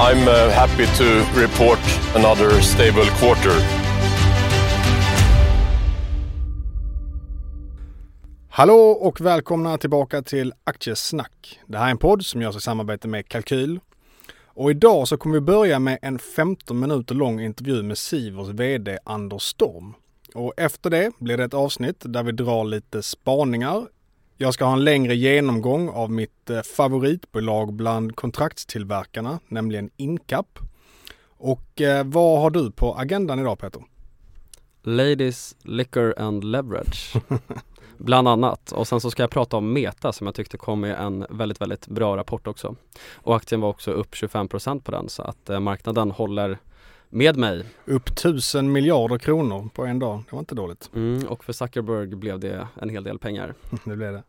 I'm uh, happy to report another stable quarter. Hallå och välkomna tillbaka till Aktiesnack. Det här är en podd som görs i samarbete med Kalkyl. Och idag så kommer vi börja med en 15 minuter lång intervju med Sivers VD Anders Storm. Och efter det blir det ett avsnitt där vi drar lite spaningar. Jag ska ha en längre genomgång av mitt eh, favoritbolag bland kontraktstillverkarna, nämligen Incap. Och eh, vad har du på agendan idag Peter? Ladies, Liquor and Leverage Bland annat och sen så ska jag prata om Meta som jag tyckte kom med en väldigt väldigt bra rapport också Och aktien var också upp 25% på den så att eh, marknaden håller med mig. Upp tusen miljarder kronor på en dag, det var inte dåligt. Mm, Och för Zuckerberg blev det en hel del pengar. Det blev det.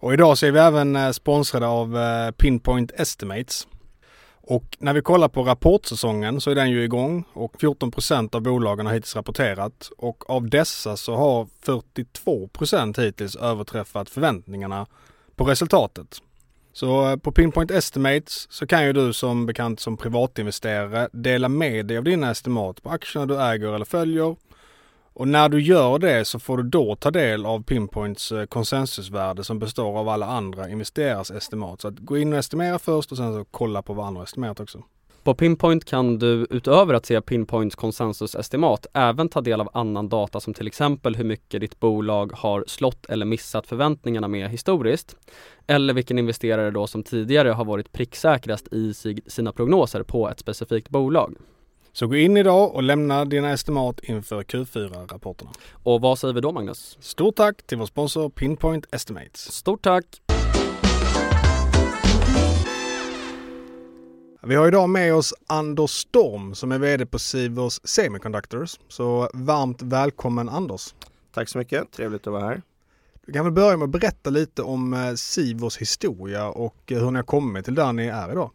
Och idag så är vi även eh, sponsrade av eh, Pinpoint Estimates. Och när vi kollar på rapportsäsongen så är den ju igång och 14% av bolagen har hittills rapporterat. Och av dessa så har 42% hittills överträffat förväntningarna på resultatet. Så eh, på Pinpoint Estimates så kan ju du som bekant som privatinvesterare dela med dig av dina estimat på aktierna du äger eller följer och när du gör det så får du då ta del av Pinpoints eh, konsensusvärde som består av alla andra investerares estimat. Så att gå in och estimera först och sen så kolla på vad andra har estimerat också. På Pinpoint kan du utöver att se Pinpoints konsensusestimat även ta del av annan data som till exempel hur mycket ditt bolag har slått eller missat förväntningarna med historiskt. Eller vilken investerare då som tidigare har varit pricksäkrast i sina prognoser på ett specifikt bolag. Så gå in idag och lämna dina estimat inför Q4-rapporterna. Och vad säger vi då Magnus? Stort tack till vår sponsor Pinpoint Estimates. Stort tack! Vi har idag med oss Anders Storm som är VD på Sivers Semiconductors. Så varmt välkommen Anders! Tack så mycket, trevligt att vara här. Du kan väl börja med att berätta lite om eh, Sivers historia och eh, hur ni har kommit till där ni är idag.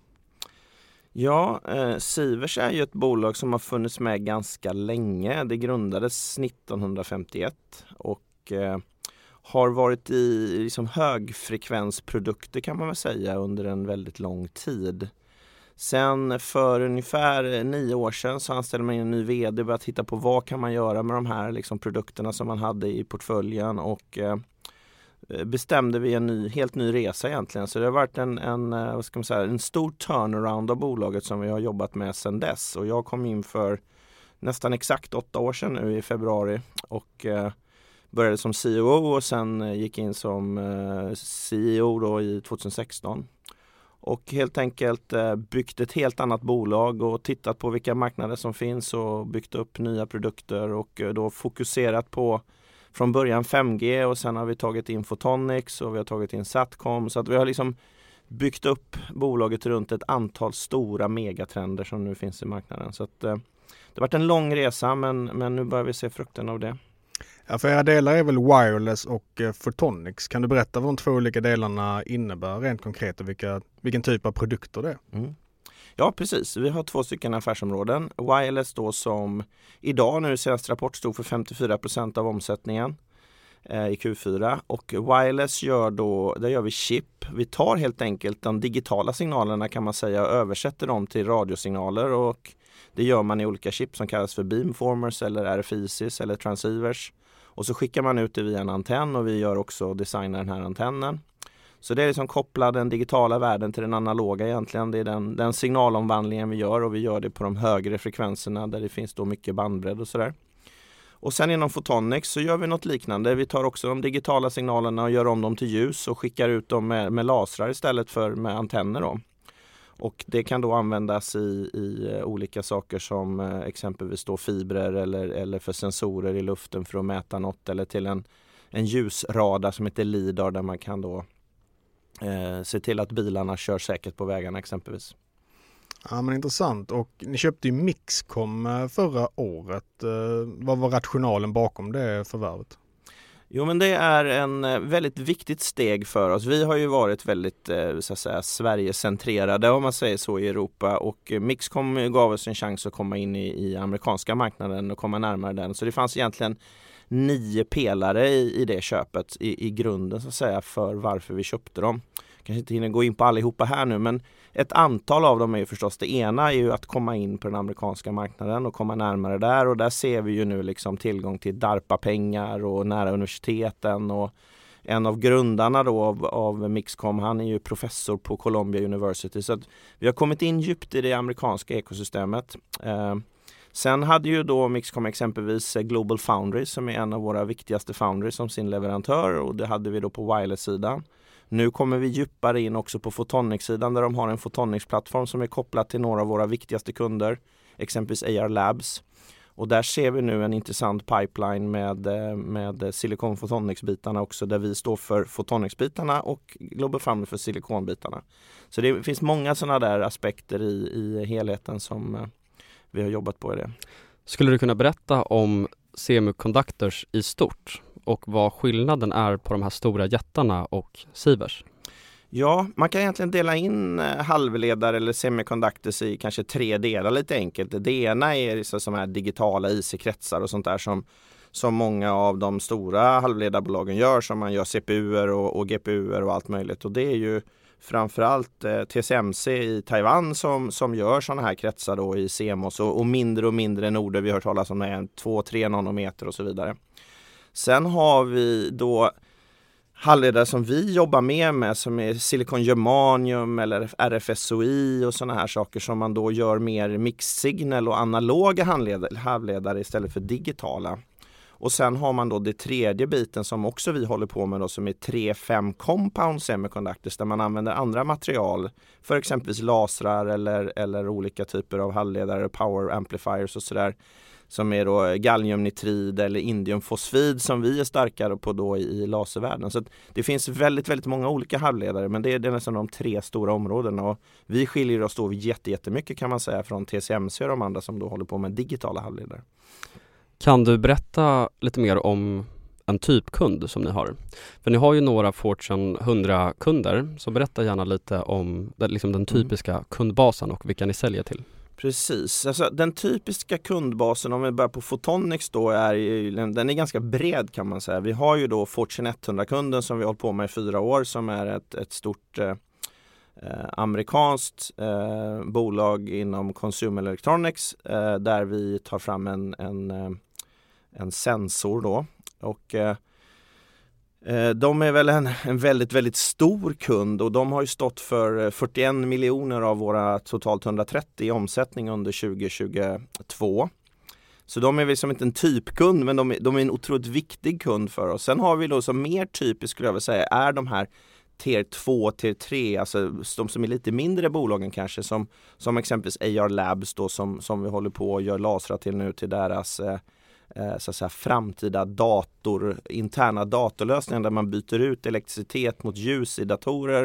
Ja, eh, Sivers är ju ett bolag som har funnits med ganska länge. Det grundades 1951 och eh, har varit i liksom, högfrekvensprodukter kan man väl säga under en väldigt lång tid. Sen för ungefär eh, nio år sedan så anställde man en ny VD och började titta på vad kan man göra med de här liksom, produkterna som man hade i portföljen och eh, eh bestämde vi en ny, helt ny resa egentligen. Så det har varit en, en, eh, vad ska man säga, en stor turnaround av bolaget som vi har jobbat med sedan dess. Och jag kom in för nästan exakt åtta år sedan nu i februari och eh, började som CEO och sen gick in som eh, CEO då i 2016. Och helt enkelt eh, byggt ett helt annat bolag och tittat på vilka marknader som finns och byggt upp nya produkter och eh, då fokuserat på från början 5G och sen har vi tagit in Photonics och vi har tagit in Satcom så att vi har liksom byggt upp bolaget runt ett antal stora megatrender som nu finns i marknaden. Så att, eh, det har varit en lång resa men, men nu börjar vi se frukten av det. Ja, för era delar är väl wireless och eh, photonics. Kan du berätta vad de två olika delarna innebär rent konkret och vilka, vilken typ av produkter det är? Mm. Ja precis, vi har två stycken affärsområden. Wireless då som idag nu senaste rapport stod för 54% av omsättningen eh, i Q4 och wireless gör då, där gör vi chip. Vi tar helt enkelt de digitala signalerna kan man säga och översätter dem till radiosignaler och det gör man i olika chip som kallas för beamformers eller RFICs eller transceivers. Och så skickar man ut det via en antenn och vi gör också designar den här antennen. Så det är liksom koppla den digitala världen till den analoga egentligen. Det är den, den signalomvandlingen vi gör och vi gör det på de högre frekvenserna där det finns då mycket bandbredd och sådär. Och sen inom Photonics så gör vi något liknande. Vi tar också de digitala signalerna och gör om dem till ljus och skickar ut dem med, med lasrar istället för med antenner. Då. Och det kan då användas i, i eh, olika saker som eh, exempelvis då fibrer eller, eller för sensorer i luften för att mäta något eller till en, en ljusradar som heter LIDAR där man kan då eh, se till att bilarna kör säkert på vägarna exempelvis. Ja men intressant och ni köpte ju Mixcom eh, förra året. Vad var rationalen bakom det förvärvet? Jo men det är en eh, väldigt viktigt steg för oss. Vi har ju varit väldigt eh, så att säga, Sverigecentrerade om man säger så i Europa och eh, Mixcom gav oss en chans att komma in i, i amerikanska marknaden och komma närmare den. Så det fanns egentligen nio pelare i, i det köpet i, i grunden så att säga för varför vi köpte dem. Kanske inte hinner gå in på allihopa här nu men ett antal av dem är ju förstås det ena är ju att komma in på den amerikanska marknaden och komma närmare där och där ser vi ju nu liksom tillgång till DARPA-pengar och nära universiteten och en av grundarna då av, av Mixcom, han är ju professor på Columbia University så att vi har kommit in djupt i det amerikanska ekosystemet. Eh, Sen hade ju då Mixcom exempelvis Global Foundry som är en av våra viktigaste foundries som sin leverantör och det hade vi då på wireless-sidan. Nu kommer vi djupare in också på Photonics-sidan där de har en Photonics-plattform som är kopplad till några av våra viktigaste kunder, exempelvis AR Labs. Och där ser vi nu en intressant pipeline med, eh, med Silicon Photonics-bitarna också där vi står för Photonics-bitarna och Global Family för silikonbitarna. Så det finns många sådana där aspekter i, i helheten som eh, vi har jobbat på i det. Skulle du kunna berätta om semiconductors i stort och vad skillnaden är på de här stora jättarna och Sivers? Ja, man kan egentligen dela in eh, halvledare eller semiconductors i kanske tre delar lite enkelt. Det ena är så som här digitala IC-kretsar och sånt där som, som många av de stora halvledarbolagen gör som man gör CPUer och, och GPUer och allt möjligt och det är ju framförallt eh, TSMC i Taiwan som, som gör sådana här kretsar då i CMOS och, och mindre och mindre noder. Vi har hört talas om det, 2-3 nanometer och så vidare. Sen har vi då halvledare som vi jobbar med, med som är silikon germanium eller RFSOI och sådana här saker som man då gör mer mixsignal och analoga halvledare istället för digitala. Och sen har man då det tredje biten som också vi håller på med då som är 3-5 compound semiconductors där man använder andra material för exempelvis lasrar eller, eller olika typer av halvledare, power amplifiers och sådär som är då galliumnitrid eller indiumfosfid som vi är starkare på då i laservärlden. Så det finns väldigt, väldigt många olika halvledare men det är, det är nästan de tre stora områdena och vi skiljer oss då jättemycket kan man säga från TCMC och de andra som då håller på med digitala halvledare. Kan du berätta lite mer om en typkund som ni har? För ni har ju några Fortune 100-kunder, så berätta gärna lite om den, liksom den mm. typiska mm. kundbasen och vilka ni säljer till. Precis, alltså den typiska kundbasen om vi börjar på Photonics då är den är ganska bred kan man säga. Vi har ju då Fortune 100-kunden som vi har hållit på med i fyra år som är ett, ett stort eh, eh amerikanskt eh, bolag inom Consumer Electronics eh, där vi tar fram en, en, eh, en sensor då. Och eh, Eh, de är väl en, en, väldigt, väldigt stor kund och de har ju stått för eh, 41 miljoner av våra totalt 130 i omsättning under 2022. Så de är liksom inte en typkund men de är, de är en otroligt viktig kund för oss. Sen har vi då som mer typiskt skulle jag vilja säga är de här tier 2, tier 3, alltså de som är lite mindre bolagen kanske som, som exempelvis AR Labs då som, som vi håller på och gör lasrar till nu till deras eh, Eh, så att säga, framtida dator, interna datorlösningar där man byter ut elektricitet mot ljus i datorer.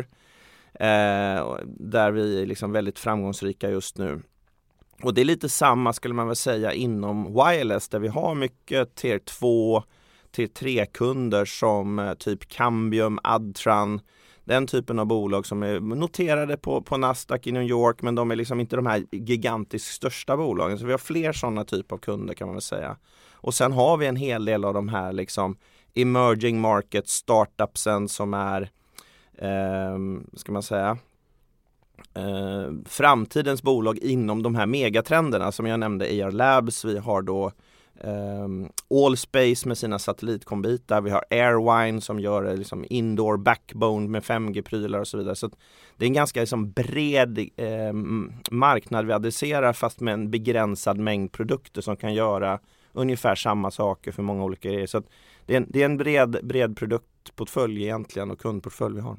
Eh, där vi är liksom väldigt framgångsrika just nu. Och det är lite samma skulle man väl säga inom wireless där vi har mycket tier 2, tier 3 kunder som eh, typ Cambium, Adtran, den typen av bolag som är noterade på, på Nasdaq i New York men de är liksom inte de här gigantiskt största bolagen. Så vi har fler sådana typer av kunder kan man väl säga. Och sen har vi en hel del av de här liksom emerging market startupsen som är eh, ska man säga eh, framtidens bolag inom de här megatrenderna som jag nämnde AR Labs. Vi har då Um, Allspace med sina satellitkombitar. Vi har Airwine som gör liksom indoor backbone med 5G-prylar och så vidare. Så det är en ganska liksom bred eh, marknad vi adresserar fast med en begränsad mängd produkter som kan göra ungefär samma saker för många olika grejer. Så det, är en, det är en bred, bred produktportfölj egentligen och kundportfölj vi har.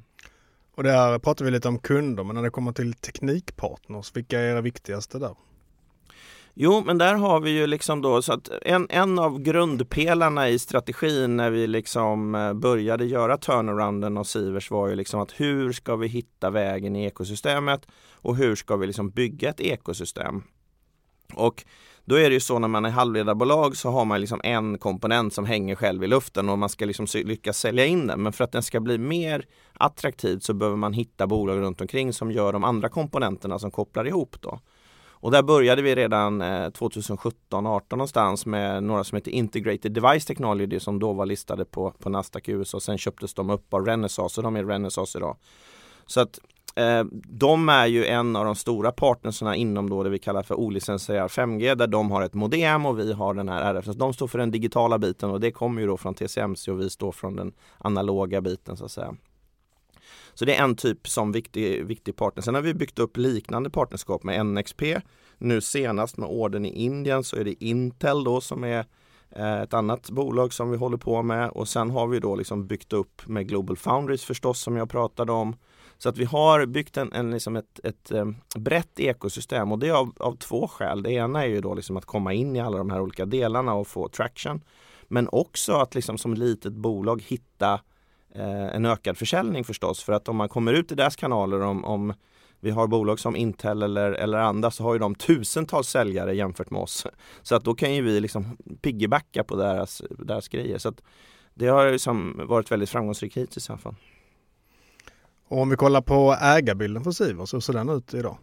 Och där pratar vi lite om kunder, men när det kommer till teknikpartners, vilka är era viktigaste där? Jo, men där har vi ju liksom då så att en, en av grundpelarna i strategin när vi liksom eh, började göra turnarounden av Sivers var ju liksom att hur ska vi hitta vägen i ekosystemet och hur ska vi liksom bygga ett ekosystem? Och då är det ju så när man är halvledarbolag så har man liksom en komponent som hänger själv i luften och man ska liksom lyckas sälja in den. Men för att den ska bli mer attraktiv så behöver man hitta bolag runt omkring som gör de andra komponenterna som kopplar ihop då. Och där började vi redan eh, 2017-18 någonstans med några som heter Integrated Device Technology som då var listade på, på Nasdaq i USA. Sen köptes de upp av Renesas och de är Renesas idag. Så att Eh, de är ju en av de stora partnerserna inom då det vi kallar för olicensierad 5G där de har ett modem och vi har den här RF. De står för den digitala biten och det kommer ju då från TCMC och vi står från den analoga biten så att säga. Så det är en typ som viktig, viktig partner. Sen har vi byggt upp liknande partnerskap med NXP. Nu senast med orden i Indien så är det Intel då som är eh, ett annat bolag som vi håller på med och sen har vi då liksom byggt upp med Global Foundries förstås som jag pratade om. Så att vi har byggt en, en liksom ett, ett, ehm, brett ekosystem och det är av, av två skäl. Det ena är ju då liksom att komma in i alla de här olika delarna och få traction. Men också att liksom som litet bolag hitta Eh, en ökad försäljning förstås. För att om man kommer ut i deras kanaler om, om vi har bolag som Intel eller, eller andra så har ju de tusentals säljare jämfört med oss. Så att då kan ju vi liksom piggybacka på deras, deras grejer. Så att det har liksom varit väldigt framgångsrikt hittills i alla fall. Och om vi kollar på ägarbilden för Sivers, hur ser den ut idag?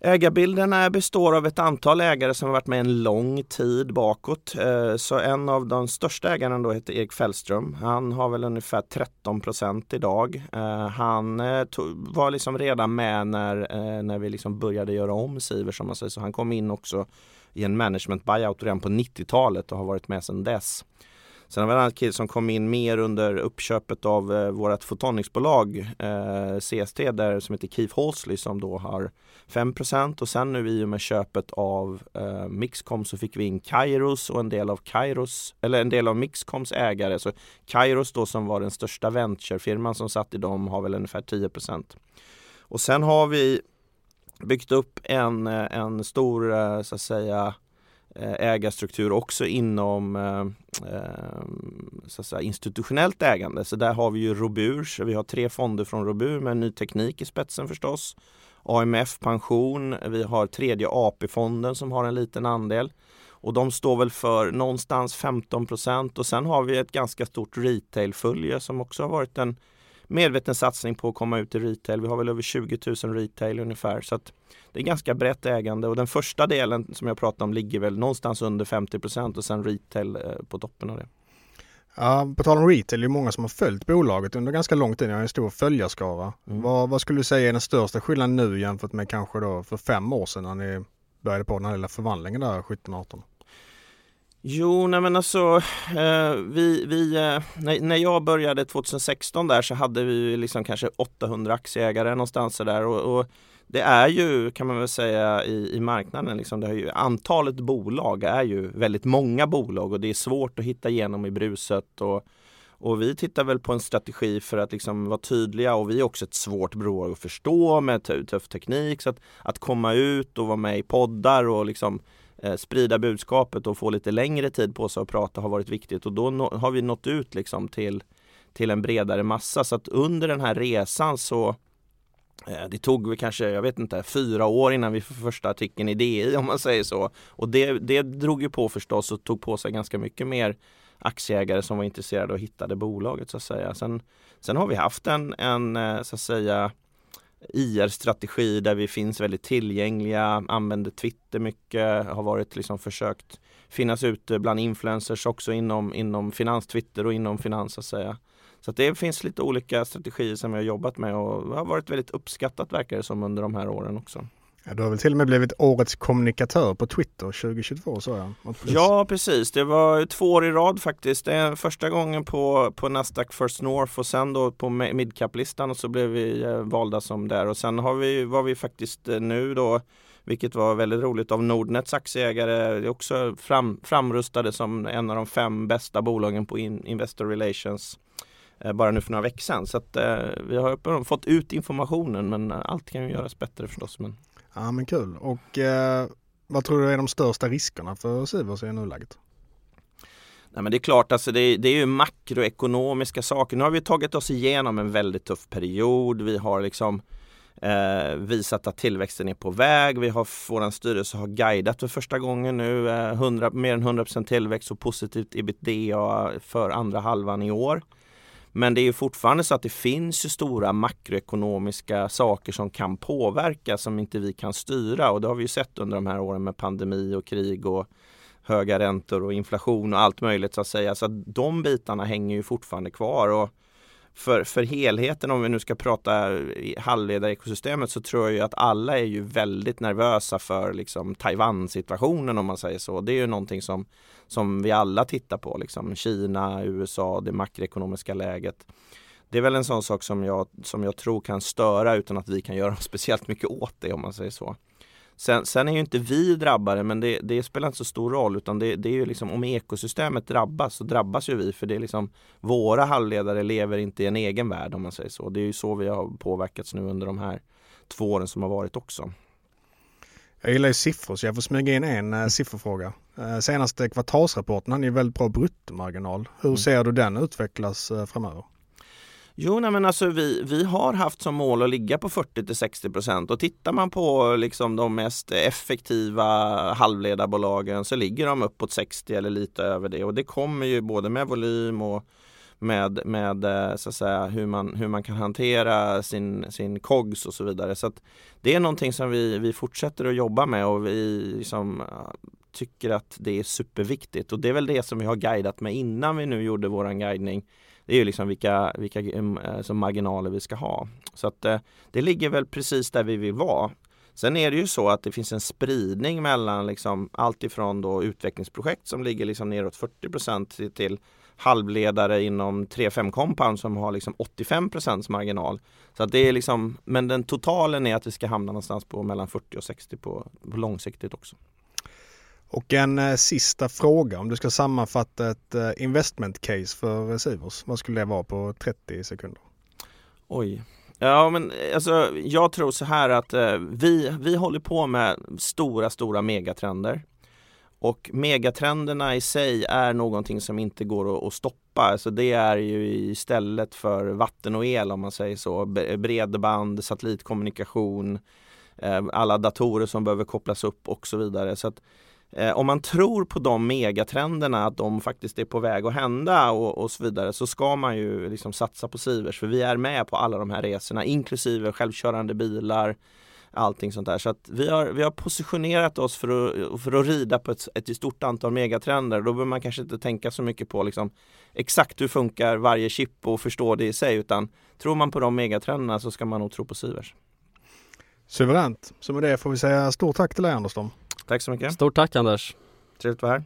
Ägarbilden eh, består av ett antal ägare som har varit med en lång tid bakåt. Eh, så en av de största ägarna då heter Erik Fällström. Han har väl ungefär 13 procent idag. Eh, han var liksom redan med när, när vi liksom började göra om Sivers som man säger. Så han kom in också i en management buyout redan på 90-talet och har varit med sedan dess. Sen har vi en annan kille som kom in mer under uppköpet av eh, vårt fotonicsbolag eh, CST där som heter Keith Halsley som då har 5% och sen nu i och med köpet av eh, Mixcom så fick vi in Kairos och en del av Kairos eller en del av Mixcoms ägare. Så Kairos då som var den största venturefirman som satt i dem har väl ungefär 10% och sen har vi byggt upp en, eh, en stor eh, så att säga Eh, Eh, ägarstruktur också inom eh, eh, så att säga, institutionellt ägande. Så där har vi ju Robur, vi har tre fonder från Robur med ny teknik i spetsen förstås. AMF Pension, vi har tredje AP-fonden som har en liten andel. Och de står väl för någonstans 15% och sen har vi ett ganska stort retailfölje som också har varit en medveten satsning på att komma ut i retail. Vi har väl över 20 000 retail ungefär. Så det är ganska brett ägande och den första delen som jag pratade om ligger väl någonstans under 50% och sen retail eh, på toppen av det. Ja, på tal om retail, det är många som har följt bolaget under ganska lång tid. Ni har en stor följarskara. Mm. Vad, vad, skulle du säga är den största skillnaden nu jämfört med kanske då för fem år sedan när ni började på den här lilla förvandlingen där 17-18? Jo, nej men alltså eh, vi, vi, eh, när, när jag började 2016 där så hade vi liksom kanske 800 aktieägare någonstans där och, och, det är ju kan man väl säga i, i marknaden liksom, det är ju, antalet bolag är ju väldigt många bolag och det är svårt att hitta igenom i bruset och, och vi tittar väl på en strategi för att liksom vara tydliga och vi är också ett svårt bolag att förstå med tuff teknik så att, att komma ut och vara med i poddar och liksom Eh, sprida budskapet och få lite längre tid på sig att prata har varit viktigt och då no har vi nått ut liksom till, till en bredare massa. Så att under den här resan så eh, det tog vi kanske, jag vet inte, fyra år innan vi fick första artikeln i DI om man säger så. Och det, det drog ju på förstås och tog på sig ganska mycket mer aktieägare som var intresserade och hittade bolaget så att säga. Sen, sen har vi haft en, en eh, så att säga IR-strategi där vi finns väldigt tillgängliga, använder Twitter mycket, har varit liksom försökt finnas ute bland influencers också inom, inom finans-Twitter och inom finans så att säga. Så att det finns lite olika strategier som vi har jobbat med och har varit väldigt uppskattat verkar det som under de här åren också. Ja, du har väl till och med blivit årets kommunikatör på Twitter 2022 sa jag. Ja precis, det var två år i rad faktiskt. Det är första gången på, på Nasdaq First North och sen då på midcap-listan och så blev vi eh, valda som där och sen har vi, var vi faktiskt eh, nu då vilket var väldigt roligt av Nordnets aktieägare också fram, framrustade som en av de fem bästa bolagen på in, Investor Relations eh, bara nu för några veckor sedan. Så att, eh, vi har fått ut informationen men allt kan ju göras bättre förstås. Men... Ja men kul. Och eh, vad tror du är de största riskerna för Sivers i nuläget? Nej, men det är klart, alltså det, är, det är ju makroekonomiska saker. Nu har vi tagit oss igenom en väldigt tuff period. Vi har liksom eh, visat att tillväxten är på väg. Vi har, vår styrelse har guidat för första gången nu eh, 100, mer än 100% tillväxt och positivt ebitda för andra halvan i år. Men det är fortfarande så att det finns ju stora makroekonomiska saker som kan påverka som inte vi kan styra och det har vi ju sett under de här åren med pandemi och krig och höga räntor och inflation och allt möjligt så att säga. Så att de bitarna hänger ju fortfarande kvar. Och för, för helheten, om vi nu ska prata halvledarekosystemet, så tror jag ju att alla är ju väldigt nervösa för liksom Taiwan-situationen om man säger så. Det är ju någonting som, som vi alla tittar på, liksom Kina, USA, det makroekonomiska läget. Det är väl en sån sak som jag, som jag tror kan störa utan att vi kan göra speciellt mycket åt det om man säger så. Sen, sen är ju inte vi drabbade men det, det, spelar inte så stor roll utan det, det, är ju liksom om ekosystemet drabbas så drabbas ju vi för det är liksom våra halvledare lever inte i en egen värld om man säger så. Det är ju så vi har påverkats nu under de här två åren som har varit också. Jag gillar ju siffror så jag får smyga in en äh, sifferfråga. Äh, senaste kvartalsrapporten hade ju väldigt bra bruttomarginal. Hur mm. ser du den utvecklas äh, framöver? Jo, nej, men alltså vi, vi har haft som mål att ligga på 40 till 60 procent. Och tittar man på liksom de mest effektiva halvledarbolagen så ligger de uppåt 60 eller lite över det. Och det kommer ju både med volym och med, med eh, så att säga, hur, man, hur man kan hantera sin, sin COGS och så vidare. Så det är någonting som vi, vi fortsätter att jobba med och vi liksom, eh, tycker att det är superviktigt. Och det är väl det som vi har guidat med innan vi nu gjorde våran guidning det är ju liksom vilka, vilka mm, alltså marginaler vi ska ha. Så att eh, det ligger väl precis där vi vill vara. Sen är det ju så att det finns en spridning mellan liksom allt ifrån då utvecklingsprojekt som ligger liksom neråt 40 till, till halvledare inom 3-5 compound som har liksom 85% marginal. Så att det är liksom, men den totalen är att vi ska hamna någonstans på mellan 40 och 60 på, på långsiktigt också. Och en eh, sista fråga, om du ska sammanfatta ett eh, investment case för eh, Sivers, vad skulle det vara på 30 sekunder? Oj, Ja men eh, alltså jag tror så här att eh, vi, vi håller på med stora, stora megatrender. Och megatrenderna i sig är någonting som inte går att, att stoppa. Alltså det är ju istället för vatten och el om man säger så. Bredband, satellitkommunikation, eh, alla datorer som behöver kopplas upp och så vidare. Så att Eh, om man tror på de megatrenderna, att de faktiskt är på väg att hända och, och så vidare, så ska man ju liksom satsa på Sivers. För vi är med på alla de här resorna, inklusive självkörande bilar, allting sånt där. Så att vi har, vi har positionerat oss för att, för att rida på ett, ett stort antal megatrender. Då behöver man kanske inte tänka så mycket på liksom exakt hur funkar varje chip och förstå det i sig, utan tror man på de megatrenderna så ska man nog tro på Sivers. Suveränt. Så med det får vi säga stort tack till dig Andersson. Tack så mycket. Stort tack Anders. Trevligt att vara här.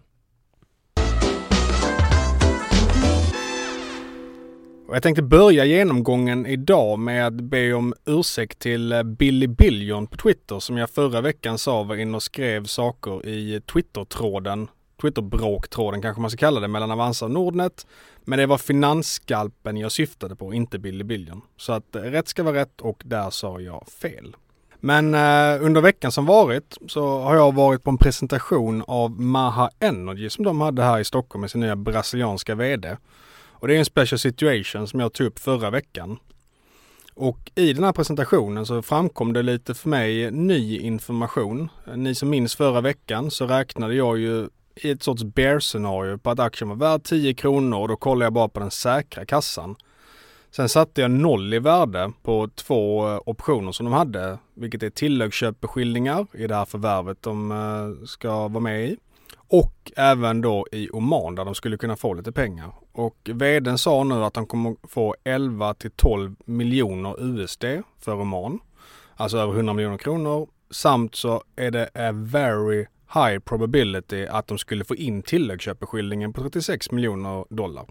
jag tänkte börja genomgången idag med att be om ursäkt till eh, Billy Billion på Twitter som jag förra veckan sa var inne och skrev saker i Twitter-tråden, Twitter-bråktråden kanske man ska kalla det, mellan Avanza och Nordnet. Men det var finansskalpen jag syftade på, inte Billy Billion. Så att eh, rätt ska vara rätt och där sa jag fel. Men eh, under veckan som varit så har jag varit på en presentation av Maha Energy som de hade här i Stockholm med sin nya brasilianska VD. Och det är en special situation som jag tog upp förra veckan. Och i den här presentationen så framkom det lite för mig ny information. Ni som minns förra veckan så räknade jag ju i ett sorts bear-scenario på att aktien var värd 10 kronor och då kollade jag bara på den säkra kassan. Sen satte jag noll i värde på två eh, optioner som de hade, vilket är tilläggsköpeskillingar i det här förvärvet de eh, ska vara med i. Och även då i Oman där de skulle kunna få lite pengar. Och vdn sa nu att de kommer få 11 till 12 miljoner USD för Oman. Alltså över 100 miljoner kronor samt så är det a very high probability att de skulle få in tilläggsköpeskillingen på 36 miljoner dollar.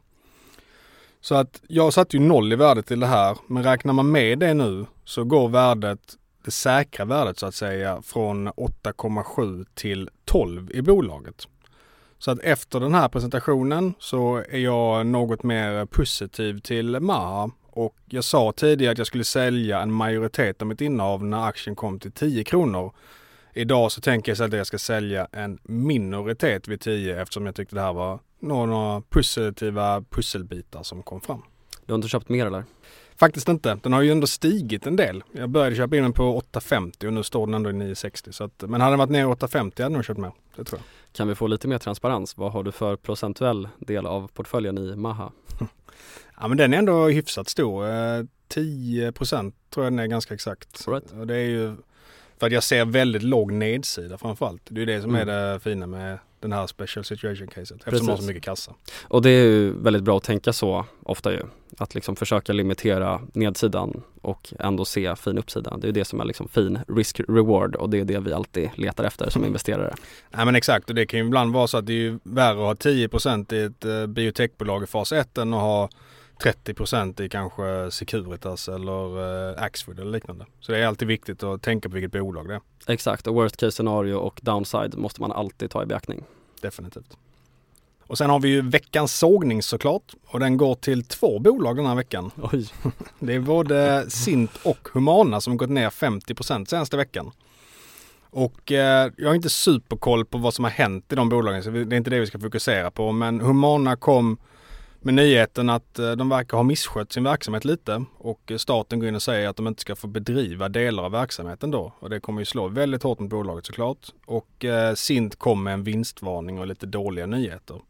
Så att jag satte ju noll i värde till det här, men räknar man med det nu så går värdet, det säkra värdet så att säga, från 8,7 till 12 i bolaget. Så att efter den här presentationen så är jag något mer positiv till Maha och jag sa tidigare att jag skulle sälja en majoritet av mitt innehav när aktien kom till 10 kronor. Idag så tänker jag att jag ska sälja en minoritet vid 10 eftersom jag tyckte det här var några positiva pusselbitar som kom fram. Du har inte köpt mer eller? Faktiskt inte. Den har ju ändå stigit en del. Jag började köpa in den på 8,50 och nu står den ändå i 9,60. Så att, men hade den varit ner i 8,50 hade jag nog köpt mer. Det tror jag. Kan vi få lite mer transparens? Vad har du för procentuell del av portföljen i Maha? ja men den är ändå hyfsat stor. 10 eh, tror jag den är ganska exakt. Right. Och det är ju för att jag ser väldigt låg nedsida framförallt. Det är ju det som mm. är det fina med den här special situation caset eftersom Precis. de har så mycket kassa. Och det är ju väldigt bra att tänka så ofta ju. Att liksom försöka limitera nedsidan och ändå se fin uppsida. Det är det som är liksom fin risk-reward och det är det vi alltid letar efter som mm. investerare. Nej men exakt och det kan ju ibland vara så att det är ju värre att ha 10 i ett uh, biotechbolag i fas 1 än att ha 30% i kanske Securitas eller uh, Axfood eller liknande. Så det är alltid viktigt att tänka på vilket bolag det är. Exakt och worst case scenario och downside måste man alltid ta i beaktning. Definitivt. Och sen har vi ju veckans sågning såklart och den går till två bolag den här veckan. Oj. Det är både Sint och Humana som gått ner 50% senaste veckan. Och eh, jag har inte superkoll på vad som har hänt i de bolagen så det är inte det vi ska fokusera på men Humana kom med nyheten att eh, de verkar ha misskött sin verksamhet lite och staten går in och säger att de inte ska få bedriva delar av verksamheten då. Och det kommer ju slå väldigt hårt mot bolaget såklart. Och eh, Sint kom med en vinstvarning och lite dåliga nyheter.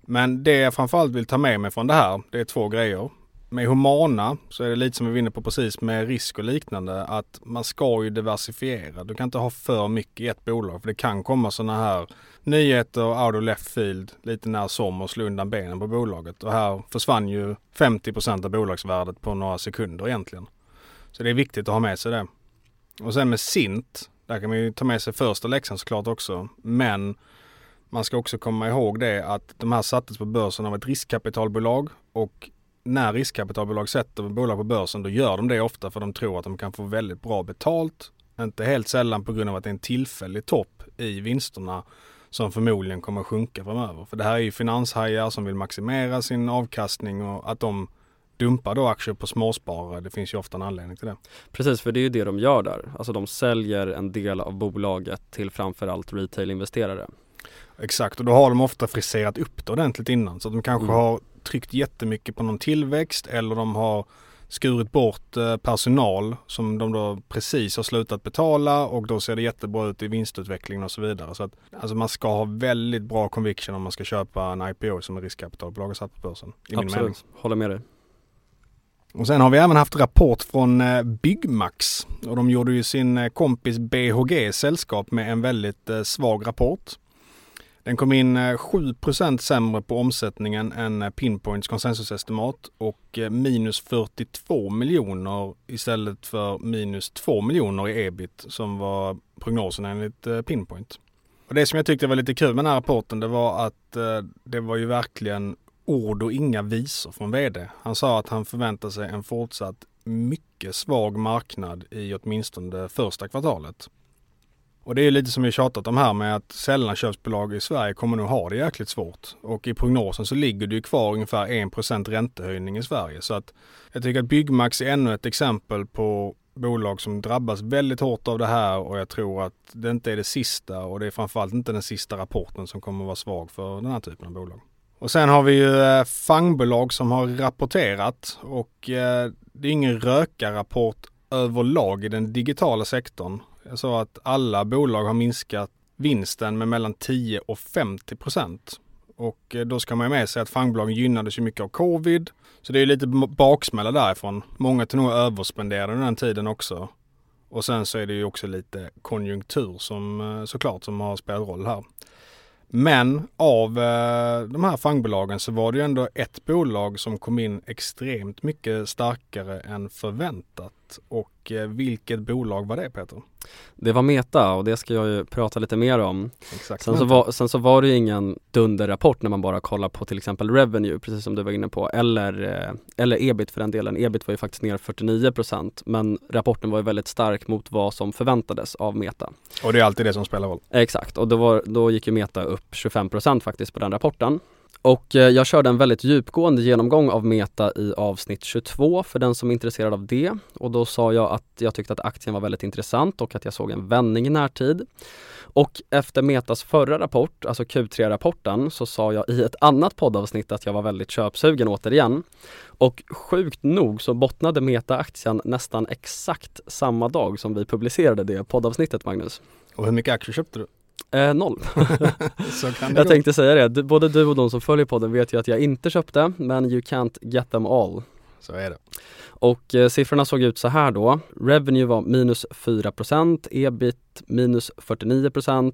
Men det jag framförallt vill ta med mig från det här, det är två grejer. Med Humana så är det lite som vi var inne på precis med risk och liknande att man ska ju diversifiera. Du kan inte ha för mycket i ett bolag för det kan komma sådana här nyheter out of left field lite när som och slå undan benen på bolaget. Och här försvann ju 50% av bolagsvärdet på några sekunder egentligen. Så det är viktigt att ha med sig det. Och sen med Sint, där kan man ju ta med sig första läxan såklart också. Men man ska också komma ihåg det att de här sattes på börsen av ett riskkapitalbolag och när riskkapitalbolag sätter bolag på börsen då gör de det ofta för de tror att de kan få väldigt bra betalt. Inte helt sällan på grund av att det är en tillfällig topp i vinsterna som förmodligen kommer att sjunka framöver. För det här är ju finanshajar som vill maximera sin avkastning och att de dumpar då aktier på småsparare. Det finns ju ofta en anledning till det. Precis, för det är ju det de gör där. Alltså de säljer en del av bolaget till framförallt retail-investerare. Exakt, och då har de ofta friserat upp det ordentligt innan. Så de kanske mm. har tryckt jättemycket på någon tillväxt eller de har skurit bort eh, personal som de då precis har slutat betala och då ser det jättebra ut i vinstutvecklingen och så vidare. Så att, alltså man ska ha väldigt bra conviction om man ska köpa en IPO som är riskkapitalbolag har satt på börsen. I Absolut, håller med dig. Och sen har vi även haft rapport från eh, Byggmax och de gjorde ju sin eh, kompis BHG sällskap med en väldigt svag rapport. Den kom in eh, 7% sämre på omsättningen än eh, Pinpoints konsensusestimat och eh, minus 42 miljoner istället för minus 2 miljoner i ebit som var prognosen enligt Pinpoint. Och det som jag tyckte var lite kul med den här rapporten det var att det var ju verkligen ord och inga visor från VD. Han sa att han förväntar sig en fortsatt mycket svag marknad i åtminstone första kvartalet. Och det är lite som vi tjatat om här med att sällanköpsbolag i Sverige kommer nog ha det jäkligt svårt. Och i prognosen så ligger det ju kvar ungefär 1% räntehöjning i Sverige. Så att jag tycker att Byggmax är ännu ett exempel på bolag som drabbas väldigt hårt av det här och jag tror att det inte är det sista och det är framförallt inte den sista rapporten som kommer att vara svag för den här typen av bolag. Och sen har vi ju eh, fangbolag som har rapporterat och eh, det är ingen rökarrapport överlag i den digitala sektorn. Jag sa att alla bolag har minskat vinsten med mellan 10 och 50 procent. Och eh, då ska man ju med sig att fangbolagen gynnades ju mycket av covid. Så det är lite baksmälla därifrån. Många till nog överspenderade den tiden också. Och sen så är det ju också lite konjunktur som eh, såklart som har spelat roll här. Men av eh, de här fangbolagen så var det ju ändå ett bolag som kom in extremt mycket starkare än förväntat och eh, vilket bolag var det Peter? Det var Meta och det ska jag ju prata lite mer om. Exakt. Sen så, var, sen så var det ju ingen dunderrapport när man bara kollar på till exempel revenue, precis som du var inne på, eller, eh, eller ebit för den delen. Ebit var ju faktiskt ner 49% men rapporten var ju väldigt stark mot vad som förväntades av Meta. Och det är alltid det som spelar roll. Exakt, och då, var, då gick ju Meta upp 25% faktiskt på den rapporten. Och eh, jag körde en väldigt djupgående genomgång av Meta i avsnitt 22 för den som är intresserad av det. Och då sa jag att jag tyckte att aktien var väldigt intressant och att jag såg en vändning i närtid. Och efter Metas förra rapport, alltså Q3-rapporten, så sa jag i ett annat poddavsnitt att jag var väldigt köpsugen återigen. Och sjukt nog så bottnade Meta-aktien nästan exakt samma dag som vi publicerade det poddavsnittet Magnus. Och hur mycket aktier köpte du? Eh, noll. Jag gå. tänkte säga det, Du- både du och de som följer podden vet ju att jag inte köpte, men you can't get them all. Så är det. Och eh, siffrorna såg ut så här då. Revenue var minus 4%, ebit minus 49%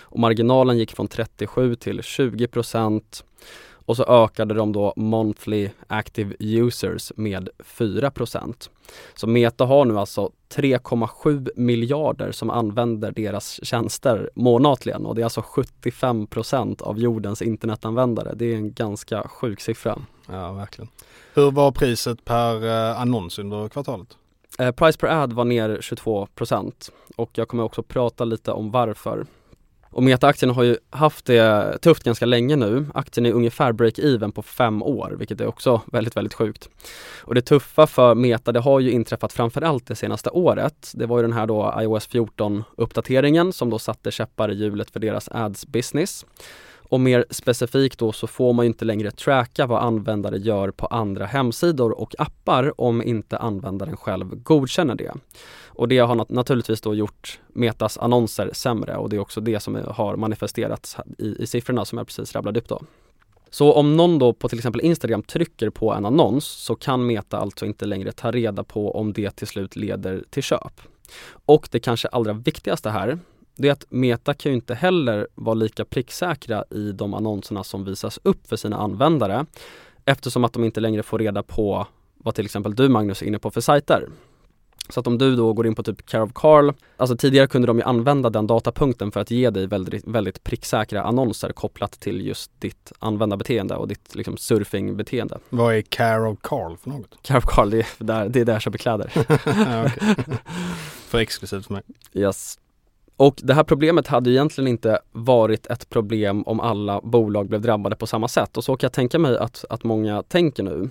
och marginalen gick från 37 till 20% och så ökade de då monthly active users med 4%. Så Meta har nu alltså 3,7 miljarder som använder deras tjänster månatligen och det är alltså 75% av jordens internetanvändare. Det är en ganska sjuk siffra. Ja, verkligen. Hur var priset per eh, annons under kvartalet? Eh, price per ad var ner 22% och jag kommer också prata lite om varför. Och Meta-aktien har ju haft det tufft ganska länge nu. Aktien är ungefär break-even på fem år, vilket är också väldigt, väldigt sjukt. Och det tuffa för Meta, det har ju inträffat framförallt det senaste året. Det var ju den här då iOS 14-uppdateringen som då satte käppar i hjulet för deras ads business. Och mer specifikt då så får man ju inte längre tracka vad användare gör på andra hemsidor och appar om inte användaren själv godkänner det. Och det har nat- naturligtvis då gjort Metas annonser sämre och det är också det som har manifesterats i, i siffrorna som jag precis rabblade upp då. Så om någon då på till exempel Instagram trycker på en annons så kan Meta alltså inte längre ta reda på om det till slut leder till köp. Och det kanske allra viktigaste här, det är att Meta kan ju inte heller vara lika pricksäkra i de annonserna som visas upp för sina användare eftersom att de inte längre får reda på vad till exempel du Magnus är inne på för sajter. Så att om du då går in på typ Care of Carl, alltså tidigare kunde de ju använda den datapunkten för att ge dig väldigt, väldigt pricksäkra annonser kopplat till just ditt användarbeteende och ditt liksom surfingbeteende. Vad är Care of Carl för något? Care of Carl, det är där, det är där jag köper kläder. okej. för exklusivt för mig. Yes. Och det här problemet hade ju egentligen inte varit ett problem om alla bolag blev drabbade på samma sätt och så kan jag tänka mig att, att många tänker nu.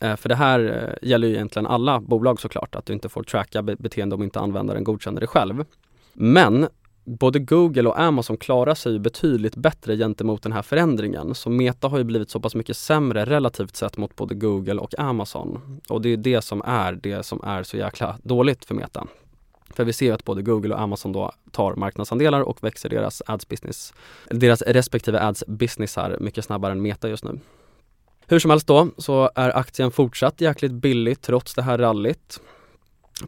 Eh, För det här eh, gäller ju egentligen alla bolag såklart, att du inte får tracka beteende om inte användaren godkänner det själv. Men både Google och Amazon klarar sig ju betydligt bättre gentemot den här förändringen. Så Meta har ju blivit så pass mycket sämre relativt sett mot både Google och Amazon. Och det är det som är det som är så jäkla dåligt för Meta. För vi ser att både Google och Amazon då tar marknadsandelar och växer deras ads business, deras respektive ads businessar mycket snabbare än Meta just nu. Hur som helst då så är aktien fortsatt jäkligt billig trots det här rallyt.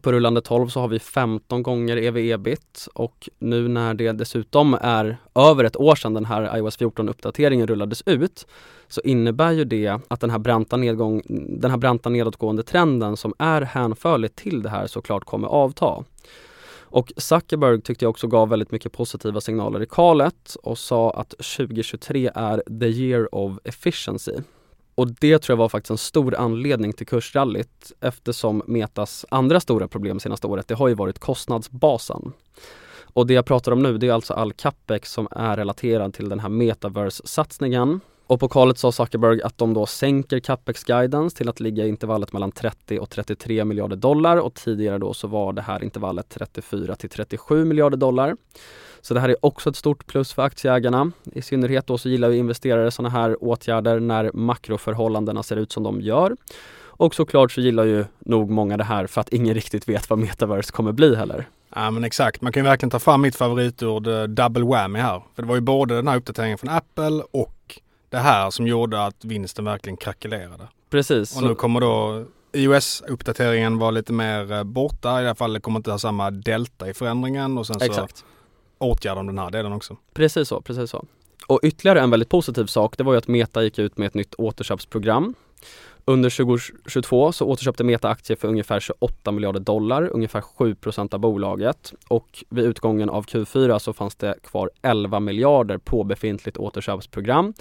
På rullande 12 så har vi 15 gånger ev-ebit och nu när det dessutom är över ett år sedan den här iOS 14-uppdateringen rullades ut så innebär ju det att den här, branta nedgång, den här branta nedåtgående trenden som är hänförlig till det här såklart kommer avta. Och Zuckerberg tyckte jag också gav väldigt mycket positiva signaler i kalet och sa att 2023 är the year of efficiency. Och det tror jag var faktiskt en stor anledning till kursrallyt eftersom Metas andra stora problem senaste året, det har ju varit kostnadsbasen. Och det jag pratar om nu, det är alltså all capex som är relaterad till den här metaverse-satsningen. Och på kallet sa Zuckerberg att de då sänker capex guidance till att ligga i intervallet mellan 30 och 33 miljarder dollar och tidigare då så var det här intervallet 34 till 37 miljarder dollar. Så det här är också ett stort plus för aktieägarna. I synnerhet då så gillar ju investerare sådana här åtgärder när makroförhållandena ser ut som de gör. Och såklart så gillar ju nog många det här för att ingen riktigt vet vad metaverse kommer bli heller. Ja men exakt, man kan ju verkligen ta fram mitt favoritord eh, double whammy här. För det var ju både den här uppdateringen från Apple och det här som gjorde att vinsten verkligen krackelerade. Precis. Och nu kommer då iOS-uppdateringen vara lite mer eh, borta. I alla fall kommer inte ha samma delta i förändringen och sen så Exakt. åtgärdar de den här delen också. Precis så, precis så. Och ytterligare en väldigt positiv sak, det var ju att Meta gick ut med ett nytt återköpsprogram. Under 2022 så återköpte Meta aktier för ungefär 28 miljarder dollar, ungefär 7% av bolaget. Och vid utgången av Q4 så fanns det kvar 11 miljarder på befintligt återköpsprogram.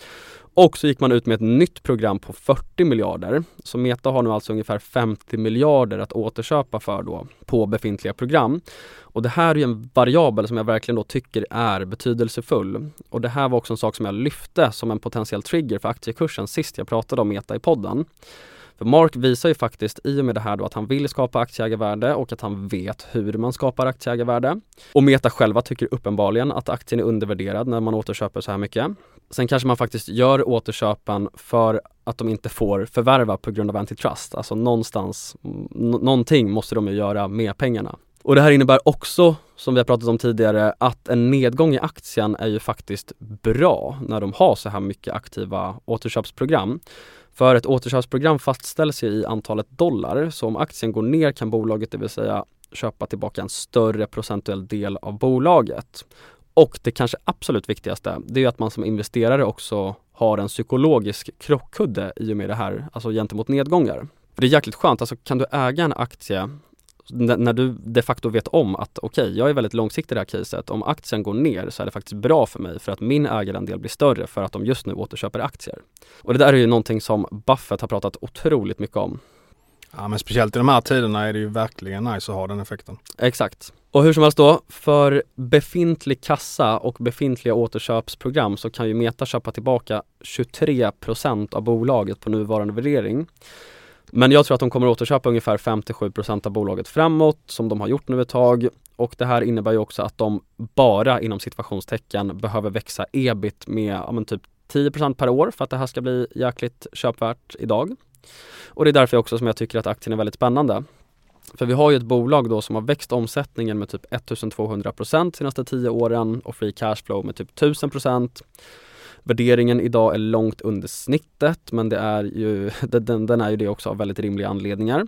Och så gick man ut med ett nytt program på 40 miljarder. Så Meta har nu alltså ungefär 50 miljarder att återköpa för då på befintliga program. Och det här är en variabel som jag verkligen då tycker är betydelsefull. Och det här var också en sak som jag lyfte som en potentiell trigger för aktiekursen sist jag pratade om Meta i podden. För Mark visar ju faktiskt i och med det här då att han vill skapa aktieägarvärde och att han vet hur man skapar aktieägarvärde. Och Meta själva tycker uppenbarligen att aktien är undervärderad när man återköper så här mycket. Sen kanske man faktiskt gör återköpen för att de inte får förvärva på grund av antitrust. Alltså någonstans, någonting måste de ju göra med pengarna. Och det här innebär också, som vi har pratat om tidigare, att en nedgång i aktien är ju faktiskt bra när de har så här mycket aktiva återköpsprogram. För ett återköpsprogram fastställs ju i antalet dollar, så om aktien går ner kan bolaget, det vill säga köpa tillbaka en större procentuell del av bolaget. Och det kanske absolut viktigaste, det är att man som investerare också har en psykologisk krockkudde i och med det här, alltså gentemot nedgångar. Det är jäkligt skönt, alltså kan du äga en aktie när du de facto vet om att okej, okay, jag är väldigt långsiktig i det här caset. Om aktien går ner så är det faktiskt bra för mig för att min ägarandel blir större för att de just nu återköper aktier. Och det där är ju någonting som Buffett har pratat otroligt mycket om. Ja men speciellt i de här tiderna är det ju verkligen nice att ha den effekten. Exakt. Och hur som helst då, för befintlig kassa och befintliga återköpsprogram så kan ju Meta köpa tillbaka 23% av bolaget på nuvarande värdering. Men jag tror att de kommer återköpa ungefär 5-7% av bolaget framåt som de har gjort nu ett tag och det här innebär ju också att de bara inom situationstecken behöver växa ebit med ja, men typ 10% per år för att det här ska bli jäkligt köpvärt idag. Och det är därför också som jag tycker att aktien är väldigt spännande. För vi har ju ett bolag då som har växt omsättningen med typ 1200% senaste 10 åren och free cashflow med typ 1000% Värderingen idag är långt under snittet men det är ju, den, den är ju det också av väldigt rimliga anledningar.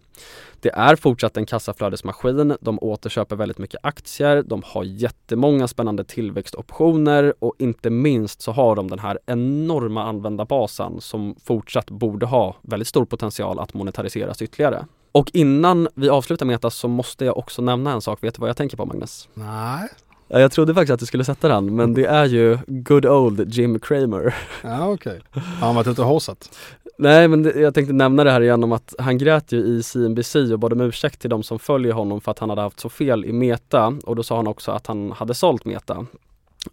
Det är fortsatt en kassaflödesmaskin, de återköper väldigt mycket aktier, de har jättemånga spännande tillväxtoptioner och inte minst så har de den här enorma användarbasen som fortsatt borde ha väldigt stor potential att monetariseras ytterligare. Och innan vi avslutar Meta så måste jag också nämna en sak, vet du vad jag tänker på Magnus? Nej jag trodde faktiskt att du skulle sätta den, men det är ju good old Jim Cramer. Ja okej. Okay. Har han varit ute och horsat? Nej men det, jag tänkte nämna det här igen om att han grät ju i CNBC och bad om ursäkt till de som följer honom för att han hade haft så fel i Meta och då sa han också att han hade sålt Meta.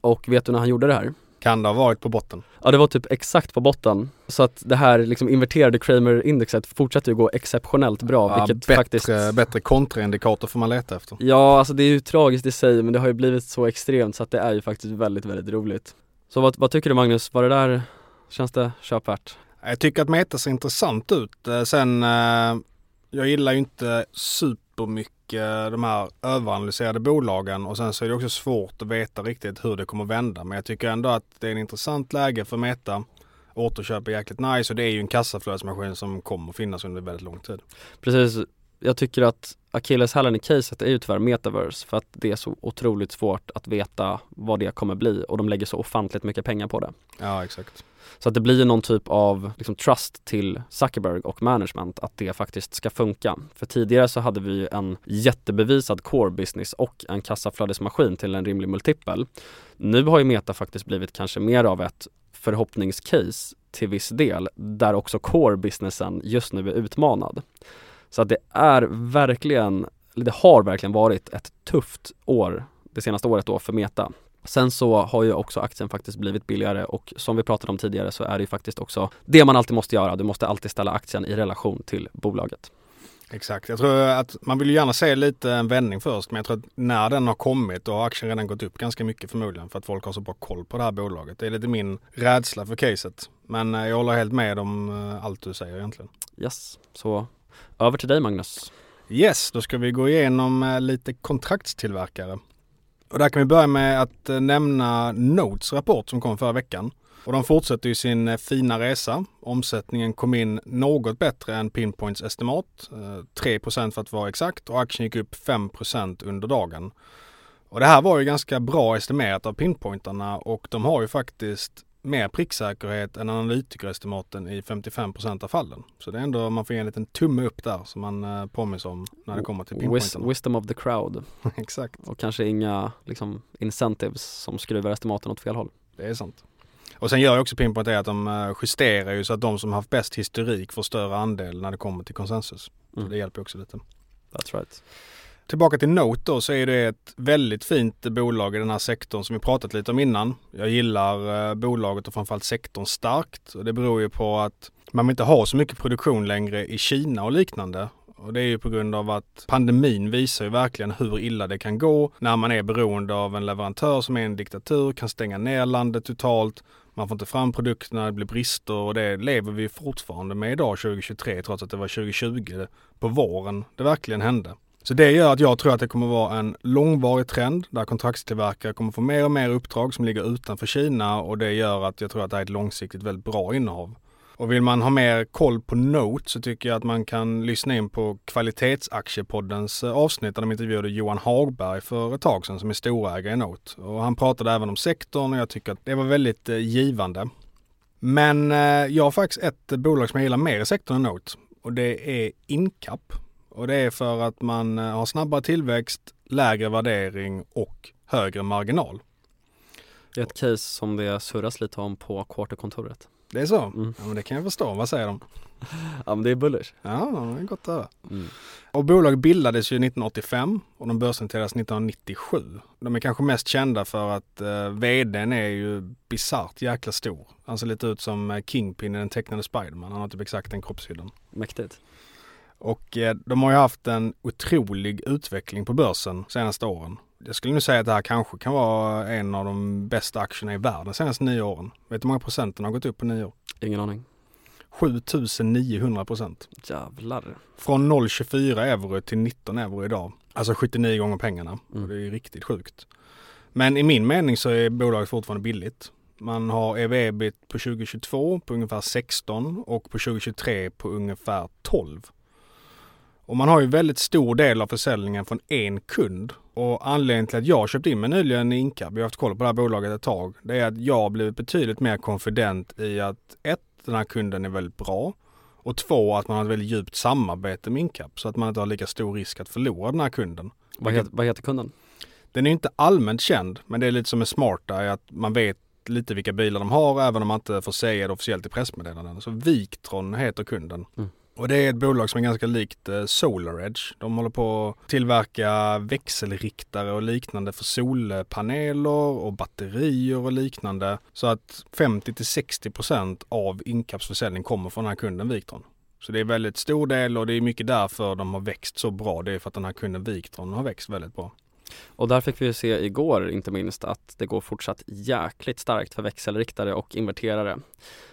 Och vet du när han gjorde det här? Kan det ha varit på botten? Ja det var typ exakt på botten. Så att det här liksom inverterade Kramer-indexet fortsätter ju gå exceptionellt bra ja, vilket bättre, faktiskt Bättre kontraindikator får man leta efter. Ja alltså det är ju tragiskt i sig men det har ju blivit så extremt så att det är ju faktiskt väldigt, väldigt roligt. Så vad, vad tycker du Magnus? Var det där, känns det köpvärt? Jag tycker att Meta ser intressant ut. Eh, sen, eh, jag gillar ju inte supermycket de här överanalyserade bolagen och sen så är det också svårt att veta riktigt hur det kommer vända. Men jag tycker ändå att det är en intressant läge för Meta. Återköp är jäkligt nice och det är ju en kassaflödesmaskin som kommer finnas under väldigt lång tid. Precis. Jag tycker att akilleshälen i caset är ju tyvärr metaverse för att det är så otroligt svårt att veta vad det kommer bli och de lägger så ofantligt mycket pengar på det. Ja exakt. Så att det blir någon typ av liksom, trust till Zuckerberg och management att det faktiskt ska funka. För tidigare så hade vi en jättebevisad core business och en kassaflödesmaskin till en rimlig multipel. Nu har ju Meta faktiskt blivit kanske mer av ett förhoppningscase till viss del där också core businessen just nu är utmanad. Så att det är verkligen, det har verkligen varit ett tufft år det senaste året då för Meta. Sen så har ju också aktien faktiskt blivit billigare och som vi pratade om tidigare så är det ju faktiskt också det man alltid måste göra. Du måste alltid ställa aktien i relation till bolaget. Exakt. Jag tror att man vill ju gärna se lite en vändning först men jag tror att när den har kommit då har aktien redan gått upp ganska mycket förmodligen för att folk har så bra koll på det här bolaget. Det är lite min rädsla för caset. Men eh, jag håller helt med om eh, allt du säger egentligen. Yes, så över till dig Magnus. Yes, då ska vi gå igenom eh, lite kontraktstillverkare. Och där kan vi börja med att eh, nämna Notes rapport som kom förra veckan. Och de fortsätter ju sin eh, fina resa. Omsättningen kom in något bättre än Pinpoints estimat. Eh, 3% för att vara exakt och aktien gick upp 5% under dagen. Och det här var ju ganska bra estimerat av Pinpointarna och de har ju faktiskt mer pricksäkerhet än analytikerestimaten i 55% av fallen. Så det är ändå, man får ge en liten tumme upp där som man eh, påminns om när det kommer till pinpointen. wisdom of the crowd Exakt, och kanske inga liksom, incentives som skruvar estimaten åt fel håll. det är sant. Och sen gör ju också Pinpoint det att de eh, justerar ju så att de som haft bäst historik får större andel när det kommer till konsensus. Så Mm. det hjälper också lite. That's right. Tillbaka till Note då så är det ett väldigt fint bolag i den här sektorn som vi pratat lite om innan. Jag gillar eh, bolaget och framförallt sektorn starkt och det beror ju på att man inte har så mycket produktion längre i Kina och liknande. Och det är ju på grund av att pandemin visar ju verkligen hur illa det kan gå när man är beroende av en leverantör som är en diktatur, kan stänga ner landet totalt. Man får inte fram produkterna, det blir brister och det lever vi fortfarande med idag 2023 trots att det var 2020 på våren det verkligen hände. Så det gör att jag tror att det kommer vara en långvarig trend där kontraktstillverkare kommer få mer och mer uppdrag som ligger utanför Kina och det gör att jag tror att det är ett långsiktigt väldigt bra innehav. Och vill man ha mer koll på Note så tycker jag att man kan lyssna in på Kvalitetsaktiepoddens eh, avsnitt där de intervjuade Johan Hagberg för ett tag sedan som är storägare i Note. Och han pratade även om sektorn och jag tycker att det var väldigt eh, givande. Men eh, jag har faktiskt ett bolag som jag gillar mer i sektorn än Note och det är Incap. Och det är för att man eh, har snabbare tillväxt, lägre värdering och högre marginal. Det är ett case som det surras lite om på quarterkontoret. Det är så? Mm. Ja, men det kan jag förstå. Vad säger de? Ja men det är bullish. Ja, det är gott att höra. Mm. Och bolaget bildades ju 1985 och de börsnoterades 1997. De är kanske mest kända för att eh, vdn är ju bisarrt jäkla stor. Han ser lite ut som eh, Kingpin i den tecknade Spiderman. Han har typ exakt den kroppshyddan. Mäktigt. Och eh, de har ju haft en otrolig utveckling på börsen de senaste åren. Jag skulle nu säga att det här kanske kan vara en av de bästa aktierna i världen de senaste nio åren. Vet du hur många procenten har gått upp på nio år? Ingen aning. 7900 procent. Jävlar. Från 0,24 euro till 19 euro idag. Alltså 79 gånger pengarna. Mm. Det är riktigt sjukt. Men i min mening så är bolaget fortfarande billigt. Man har ev-ebit på 2022 på ungefär 16 och på 2023 på ungefär 12. Och man har ju väldigt stor del av försäljningen från en kund. Och anledningen till att jag köpte in mig nyligen i Incap, jag har haft koll på det här bolaget ett tag, det är att jag blivit betydligt mer konfident i att ett, den här kunden är väldigt bra och två, att man har ett väldigt djupt samarbete med Incap så att man inte har lika stor risk att förlora den här kunden. Vad, het, vad heter kunden? Den är inte allmänt känd, men det är lite som med Smarta, att man vet lite vilka bilar de har även om man inte får säga det officiellt i pressmeddelanden. Så Victron heter kunden. Mm. Och det är ett bolag som är ganska likt eh, SolarEdge. De håller på att tillverka växelriktare och liknande för solpaneler och batterier och liknande. Så att 50-60% av Incaps försäljning kommer från den här kunden Victron. Så det är väldigt stor del och det är mycket därför de har växt så bra. Det är för att den här kunden Victron har växt väldigt bra. Och där fick vi ju se igår inte minst att det går fortsatt jäkligt starkt för växelriktare och inverterare.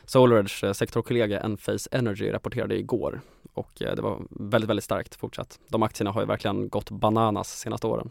SolarEdge eh, sektorkollega Enphase Energy rapporterade igår och eh, det var väldigt, väldigt starkt fortsatt. De aktierna har ju verkligen gått bananas senaste åren.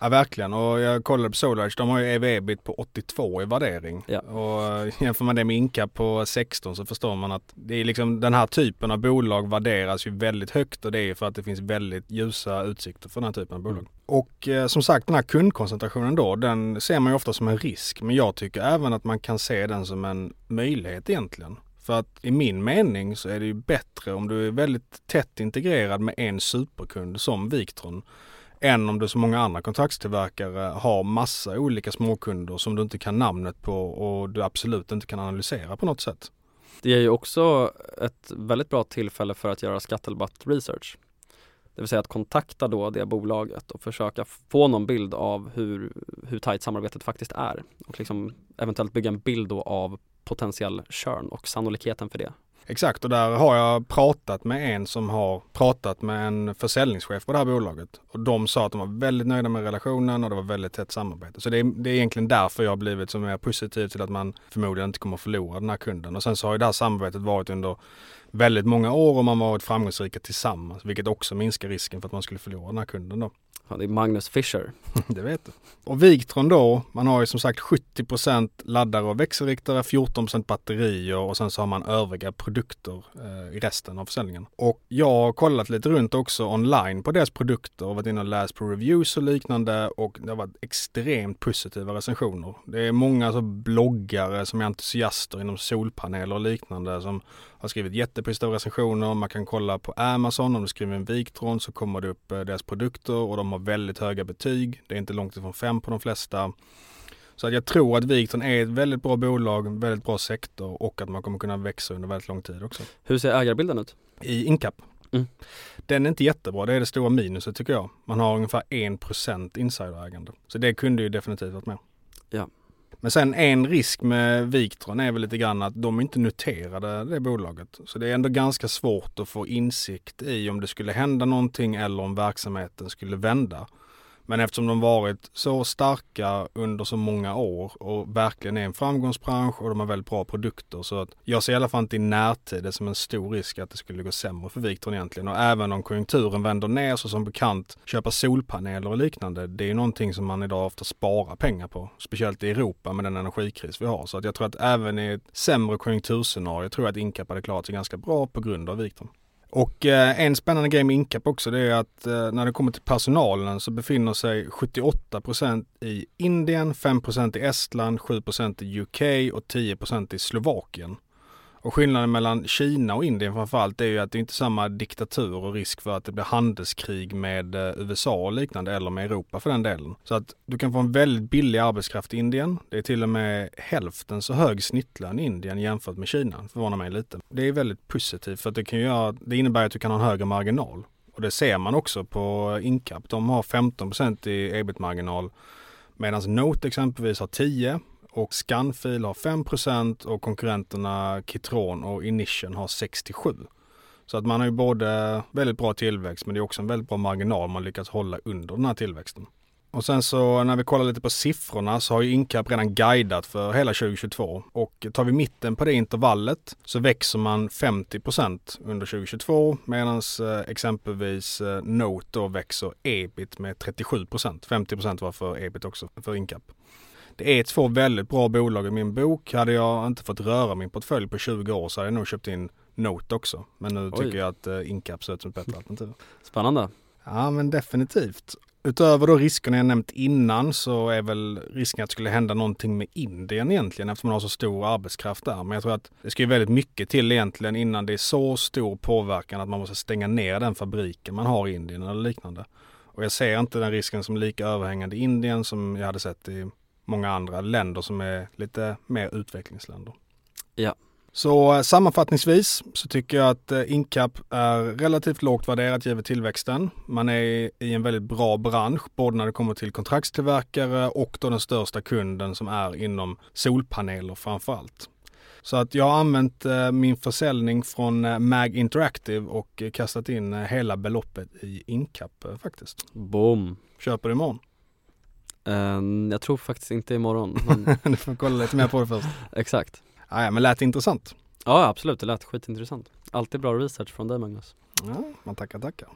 Ja verkligen och jag kollade på SolarEdge, de har ju ev-ebit på 82 i värdering. Ja. Och eh, jämför man det med Incap på 16 så förstår man att det är liksom den här typen av bolag värderas ju väldigt högt och det är för att det finns väldigt ljusa utsikter för den här typen av bolag. Mm. Och eh, som sagt den här kundkoncentrationen då, den ser man ju ofta som en risk men jag tycker även att man kan se den som en möjlighet egentligen. För att i min mening så är det ju bättre om du är väldigt tätt integrerad med en superkund som Victron än om du som många andra kontraktstillverkare har massa olika småkunder som du inte kan namnet på och du absolut inte kan analysera på något sätt. Det är ju också ett väldigt bra tillfälle för att göra skatterabatt research. Det vill säga att kontakta då det bolaget och försöka få någon bild av hur, hur tajt samarbetet faktiskt är och liksom eventuellt bygga en bild då av potentiell churn och sannolikheten för det. Exakt och där har jag pratat med en som har pratat med en försäljningschef på det här bolaget. Och de sa att de var väldigt nöjda med relationen och det var väldigt tätt samarbete. Så det är, det är egentligen därför jag har blivit så mer positiv till att man förmodligen inte kommer att förlora den här kunden. Och sen så har ju det här samarbetet varit under väldigt många år och man varit framgångsrika tillsammans, vilket också minskar risken för att man skulle förlora den här kunden då. Ja, det är Magnus Fischer. det vet du. Och Victron då, man har ju som sagt 70% laddare och växelriktare, 14% batterier och sen så har man övriga produkter eh, i resten av försäljningen. Och jag har kollat lite runt också online på deras produkter och varit inne och läst på reviews och liknande och det har varit extremt positiva recensioner. Det är många alltså bloggare som är entusiaster inom solpaneler och liknande som har skrivit jättepositiva recensioner. Man kan kolla på Amazon, om du skriver en Victron så kommer det upp eh, deras produkter och de har väldigt höga betyg. Det är inte långt ifrån fem på de flesta. Så att jag tror att Victron är ett väldigt bra bolag, väldigt bra sektor och att man kommer kunna växa under väldigt lång tid också. Hur ser ägarbilden ut? I Incap? Mm. Den är inte jättebra, det är det stora minuset tycker jag. Man har ungefär 1% insiderägande. Så det kunde ju definitivt varit med. Ja. Men sen en risk med Victron är väl lite grann att de inte noterade det bolaget. Så det är ändå ganska svårt att få insikt i om det skulle hända någonting eller om verksamheten skulle vända. Men eftersom de varit så starka under så många år och verkligen är en framgångsbransch och de har väldigt bra produkter så att jag ser i alla fall inte i närtid det som en stor risk att det skulle gå sämre för Victron egentligen. Och även om konjunkturen vänder ner så som bekant köpa solpaneler och liknande. Det är ju någonting som man idag ofta sparar pengar på. Speciellt i Europa med den energikris vi har. Så att jag tror att även i ett sämre konjunkturscenario tror jag att Incap hade klarat sig ganska bra på grund av Victron. Och eh, en spännande grej med Incap också det är att eh, när det kommer till personalen så befinner sig 78% i Indien, 5% i Estland, 7% i UK och 10% i Slovakien. Och skillnaden mellan Kina och Indien framförallt är ju att det inte är samma diktatur och risk för att det blir handelskrig med eh, USA och liknande eller med Europa för den delen. Så att du kan få en väldigt billig arbetskraft i Indien. Det är till och med hälften så hög snittlön i Indien jämfört med Kina. Förvånar mig lite. Det är väldigt positivt för att det kan göra, det innebär att du kan ha en högre marginal. Och det ser man också på Incap. De har 15% i ebit-marginal medan Note exempelvis har 10 och Scanfil har 5% och konkurrenterna Kitron och Inition har 67. Så att man har ju både väldigt bra tillväxt men det är också en väldigt bra marginal man lyckats hålla under den här tillväxten. Och sen så när vi kollar lite på siffrorna så har ju Incap redan guidat för hela 2022 och tar vi mitten på det intervallet så växer man 50% under 2022 medan eh, exempelvis eh, Note då växer ebit med 37% 50% var för ebit också för Incap. Det är två väldigt bra bolag i min bok. Hade jag inte fått röra min portfölj på 20 år så hade jag nog köpt in Note också. Men nu Oj. tycker jag att uh, Incap ser ut som ett bättre alternativ. Spännande. Ja men definitivt. Utöver då riskerna jag nämnt innan så är väl risken att det skulle hända någonting med Indien egentligen eftersom man har så stor arbetskraft där. Men jag tror att det ska ju väldigt mycket till egentligen innan det är så stor påverkan att man måste stänga ner den fabriken man har i Indien eller liknande. Och jag ser inte den risken som lika överhängande i Indien som jag hade sett i många andra länder som är lite mer utvecklingsländer. Ja. Så eh, sammanfattningsvis så tycker jag att eh, Incap är relativt lågt värderat givet tillväxten. Man är i en väldigt bra bransch, både när det kommer till kontraktstillverkare och då den största kunden som är inom solpaneler framför allt. Så att jag har använt eh, min försäljning från Mag Interactive och kastat in hela beloppet i Incap faktiskt. Boom! Köper imorgon? Um, jag tror faktiskt inte imorgon men... Du får kolla lite mer på det först Exakt ah, Ja men lät intressant Ja absolut, det lät skitintressant Alltid bra research från dig Magnus Ja, man tackar tackar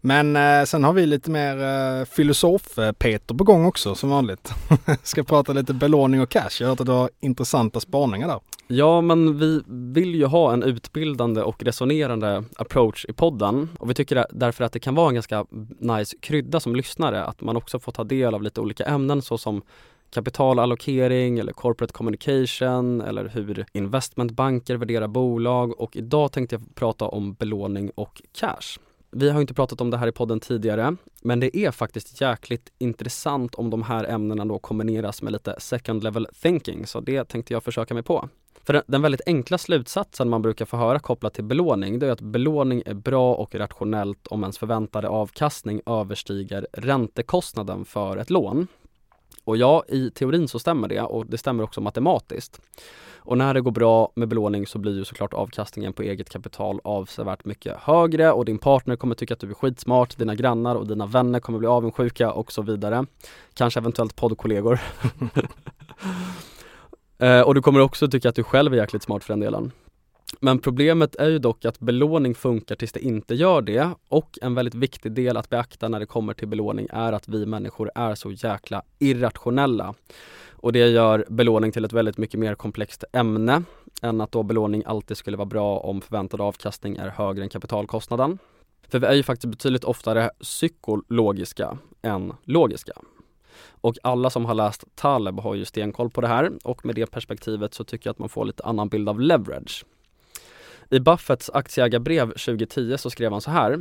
men eh, sen har vi lite mer eh, filosof-Peter på gång också som vanligt. Ska prata lite belåning och cash. Jag har hört att du har intressanta spaningar där. Ja, men vi vill ju ha en utbildande och resonerande approach i podden och vi tycker därför att det kan vara en ganska nice krydda som lyssnare att man också får ta del av lite olika ämnen såsom kapitalallokering eller corporate communication eller hur investmentbanker värderar bolag och idag tänkte jag prata om belåning och cash. Vi har inte pratat om det här i podden tidigare, men det är faktiskt jäkligt intressant om de här ämnena då kombineras med lite second level thinking, så det tänkte jag försöka mig på. För den väldigt enkla slutsatsen man brukar få höra kopplat till belåning, det är att belåning är bra och rationellt om ens förväntade avkastning överstiger räntekostnaden för ett lån. Och ja, i teorin så stämmer det och det stämmer också matematiskt. Och när det går bra med belåning så blir ju såklart avkastningen på eget kapital avsevärt mycket högre och din partner kommer tycka att du är skitsmart, dina grannar och dina vänner kommer bli avundsjuka och så vidare. Kanske eventuellt poddkollegor. eh, och du kommer också tycka att du själv är jäkligt smart för den delen. Men problemet är ju dock att belåning funkar tills det inte gör det och en väldigt viktig del att beakta när det kommer till belåning är att vi människor är så jäkla irrationella. Och det gör belåning till ett väldigt mycket mer komplext ämne än att då belåning alltid skulle vara bra om förväntad avkastning är högre än kapitalkostnaden. För vi är ju faktiskt betydligt oftare psykologiska än logiska. Och alla som har läst Taleb har ju stenkoll på det här och med det perspektivet så tycker jag att man får lite annan bild av leverage. I Buffetts aktieägarbrev 2010 så skrev han så här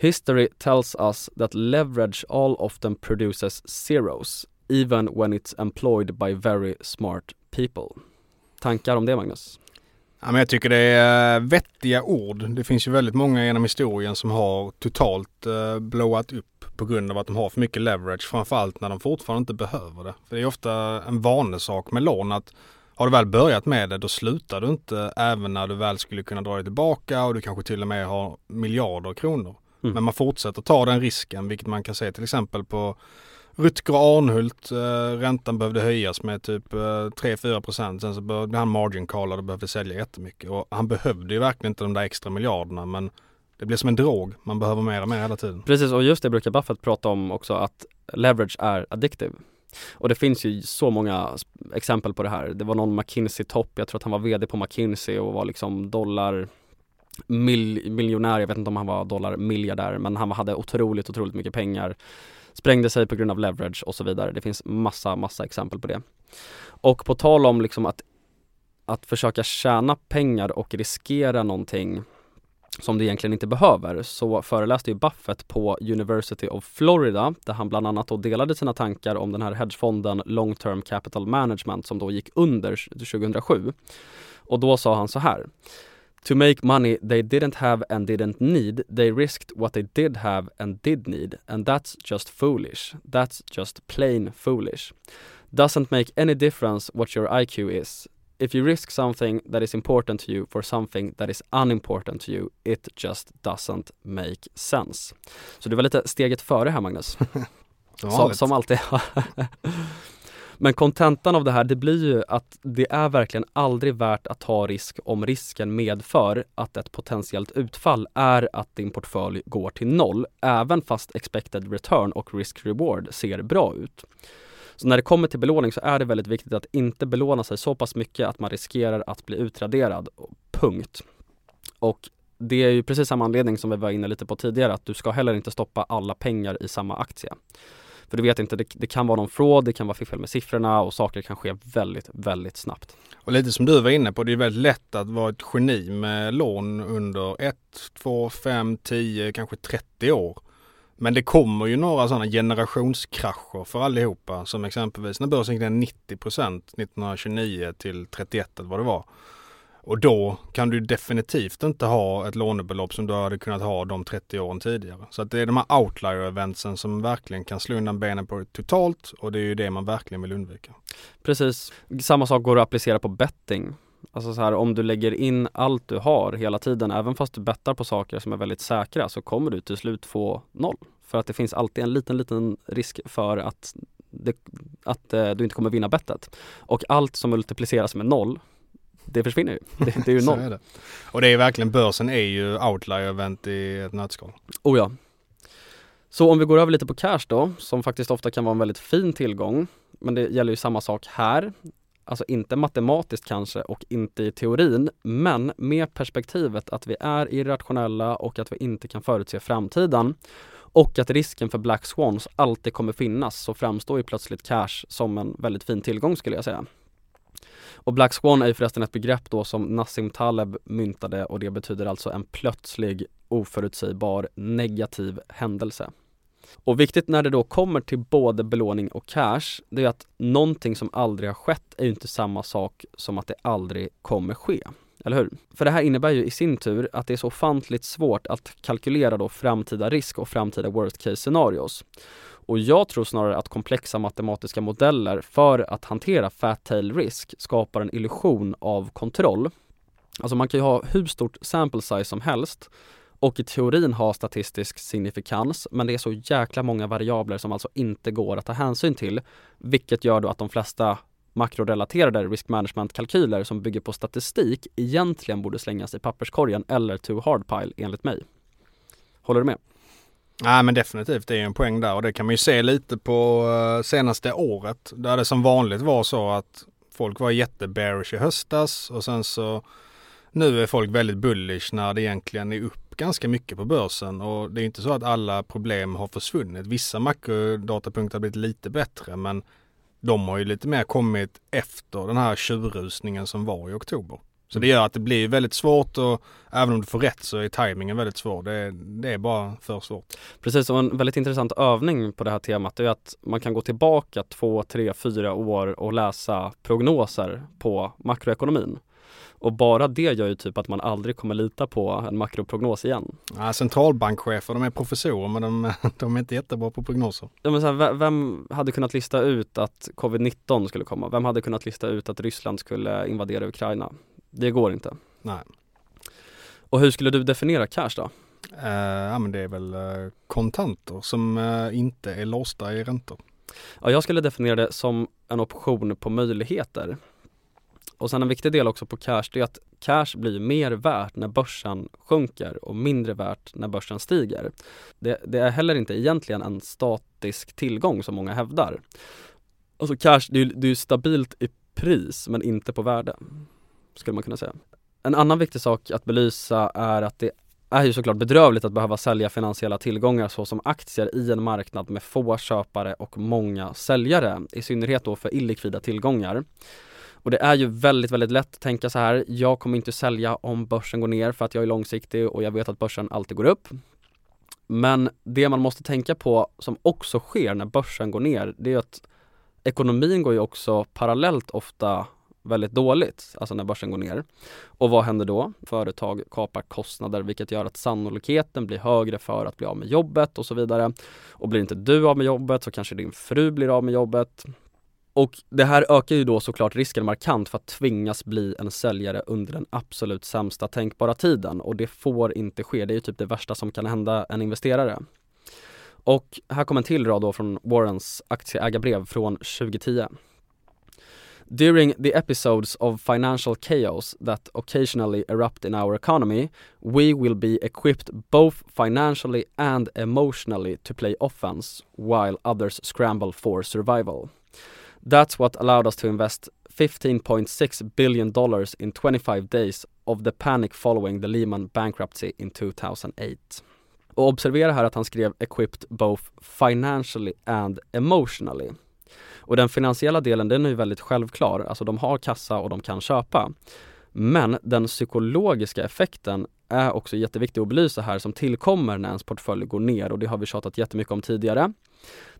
History tells us that leverage all often produces zeros, even when it's employed by very smart people. Tankar om det Magnus? Ja, men jag tycker det är vettiga ord. Det finns ju väldigt många genom historien som har totalt uh, blowat upp på grund av att de har för mycket leverage. Framförallt när de fortfarande inte behöver det. För det är ofta en vanesak med lån att har du väl börjat med det då slutar du inte även när du väl skulle kunna dra dig tillbaka och du kanske till och med har miljarder kronor. Mm. Men man fortsätter ta den risken vilket man kan se till exempel på Rutger Arnhult, eh, räntan behövde höjas med typ eh, 3-4 procent. Sen så blev han margin callad och behövde sälja jättemycket. Och han behövde ju verkligen inte de där extra miljarderna men det blir som en drog. Man behöver mer och mer hela tiden. Precis och just det brukar Buffett prata om också att leverage är addictive. Och det finns ju så många exempel på det här. Det var någon McKinsey-topp, jag tror att han var VD på McKinsey och var liksom dollar mil, miljonär, jag vet inte om han var dollarmiljardär men han hade otroligt, otroligt mycket pengar sprängde sig på grund av leverage och så vidare. Det finns massa, massa exempel på det. Och på tal om liksom att, att försöka tjäna pengar och riskera någonting som du egentligen inte behöver så föreläste ju Buffett på University of Florida där han bland annat då delade sina tankar om den här hedgefonden Long Term Capital Management som då gick under 2007. Och då sa han så här To make money they didn't have and didn't need, they risked what they did have and did need, and that's just foolish. That's just plain foolish. Doesn't make any difference what your IQ is. If you risk something that is important to you for something that is unimportant to you, it just doesn't make sense. Så du var lite steget före här Magnus. som, som alltid. Men kontentan av det här, det blir ju att det är verkligen aldrig värt att ta risk om risken medför att ett potentiellt utfall är att din portfölj går till noll, även fast expected return och risk reward ser bra ut. Så när det kommer till belåning så är det väldigt viktigt att inte belåna sig så pass mycket att man riskerar att bli utraderad. Punkt. Och det är ju precis samma anledning som vi var inne lite på tidigare, att du ska heller inte stoppa alla pengar i samma aktie. För du vet inte, det, det kan vara någon fraud, det kan vara fiffel med siffrorna och saker kan ske väldigt, väldigt snabbt. Och lite som du var inne på, det är väldigt lätt att vara ett geni med lån under 1, 2, 5, 10, kanske 30 år. Men det kommer ju några sådana generationskrascher för allihopa som exempelvis när börsen gick ner 90% 1929 till 31 eller vad det var. Och då kan du definitivt inte ha ett lånebelopp som du hade kunnat ha de 30 åren tidigare. Så att det är de här outlier-eventsen som verkligen kan slå undan benen på det totalt och det är ju det man verkligen vill undvika. Precis. Samma sak går att applicera på betting. Alltså så här, om du lägger in allt du har hela tiden, även fast du bettar på saker som är väldigt säkra, så kommer du till slut få noll. För att det finns alltid en liten, liten risk för att, det, att eh, du inte kommer vinna bettet. Och allt som multipliceras med noll det försvinner ju. Det, det är ju noll. är Och det är verkligen, börsen är ju outlier-event i ett nötskal. Oh ja. Så om vi går över lite på cash då, som faktiskt ofta kan vara en väldigt fin tillgång. Men det gäller ju samma sak här. Alltså inte matematiskt kanske och inte i teorin, men med perspektivet att vi är irrationella och att vi inte kan förutse framtiden och att risken för Black Swans alltid kommer finnas så framstår ju plötsligt cash som en väldigt fin tillgång skulle jag säga. Och Black Swan är ju förresten ett begrepp då som Nassim Taleb myntade och det betyder alltså en plötslig, oförutsägbar, negativ händelse. Och viktigt när det då kommer till både belåning och cash, det är att någonting som aldrig har skett är ju inte samma sak som att det aldrig kommer ske. Eller hur? För det här innebär ju i sin tur att det är så ofantligt svårt att kalkylera då framtida risk och framtida worst case scenarios. Och jag tror snarare att komplexa matematiska modeller för att hantera fat tail risk skapar en illusion av kontroll. Alltså man kan ju ha hur stort sample size som helst och i teorin ha statistisk signifikans men det är så jäkla många variabler som alltså inte går att ta hänsyn till vilket gör då att de flesta makrorelaterade risk management-kalkyler som bygger på statistik egentligen borde slängas i papperskorgen eller to hard pile enligt mig. Håller du med? Nej men definitivt, det är en poäng där och det kan man ju se lite på eh, senaste året där det som vanligt var så att folk var jättebearish i höstas och sen så nu är folk väldigt bullish när det egentligen är upp ganska mycket på börsen och det är inte så att alla problem har försvunnit. Vissa makrodatapunkter har blivit lite bättre men de har ju lite mer kommit efter den här tjurrusningen som var i oktober. Så det gör att det blir väldigt svårt och även om du får rätt så är tajmingen väldigt svår. Det, det är bara för svårt. Precis, och en väldigt intressant övning på det här temat är att man kan gå tillbaka två, tre, fyra år och läsa prognoser på makroekonomin. Och bara det gör ju typ att man aldrig kommer lita på en makroprognos igen. Ja, centralbankchefer, de är professorer men de, de är inte jättebra på prognoser. Ja, men så här, vem hade kunnat lista ut att covid-19 skulle komma? Vem hade kunnat lista ut att Ryssland skulle invadera Ukraina? Det går inte. Nej. Och hur skulle du definiera cash då? Uh, ja men det är väl uh, kontanter som uh, inte är låsta i räntor. Ja, jag skulle definiera det som en option på möjligheter. Och sen en viktig del också på cash, det är att cash blir mer värt när börsen sjunker och mindre värt när börsen stiger. Det, det är heller inte egentligen en statisk tillgång som många hävdar. Alltså cash, det är ju stabilt i pris men inte på värde skulle man kunna säga. En annan viktig sak att belysa är att det är ju såklart bedrövligt att behöva sälja finansiella tillgångar såsom aktier i en marknad med få köpare och många säljare, i synnerhet då för illikvida tillgångar. Och det är ju väldigt, väldigt lätt att tänka så här, jag kommer inte sälja om börsen går ner för att jag är långsiktig och jag vet att börsen alltid går upp. Men det man måste tänka på som också sker när börsen går ner, det är att ekonomin går ju också parallellt ofta väldigt dåligt, alltså när börsen går ner. Och vad händer då? Företag kapar kostnader vilket gör att sannolikheten blir högre för att bli av med jobbet och så vidare. Och blir inte du av med jobbet så kanske din fru blir av med jobbet. Och det här ökar ju då såklart risken markant för att tvingas bli en säljare under den absolut sämsta tänkbara tiden och det får inte ske. Det är ju typ det värsta som kan hända en investerare. Och här kommer en till rad då från Warrens aktieägarbrev från 2010. During the episodes of financial chaos that occasionally erupt in our economy, we will be equipped both financially and emotionally to play offense while others scramble for survival. That's what allowed us to invest 15.6 billion dollars in 25 days of the panic following the Lehman bankruptcy in 2008. Och observera här att han skrev equipped both financially and emotionally. Och den finansiella delen den är ju väldigt självklar, alltså de har kassa och de kan köpa. Men den psykologiska effekten är också jätteviktig att belysa här som tillkommer när ens portfölj går ner och det har vi tjatat jättemycket om tidigare.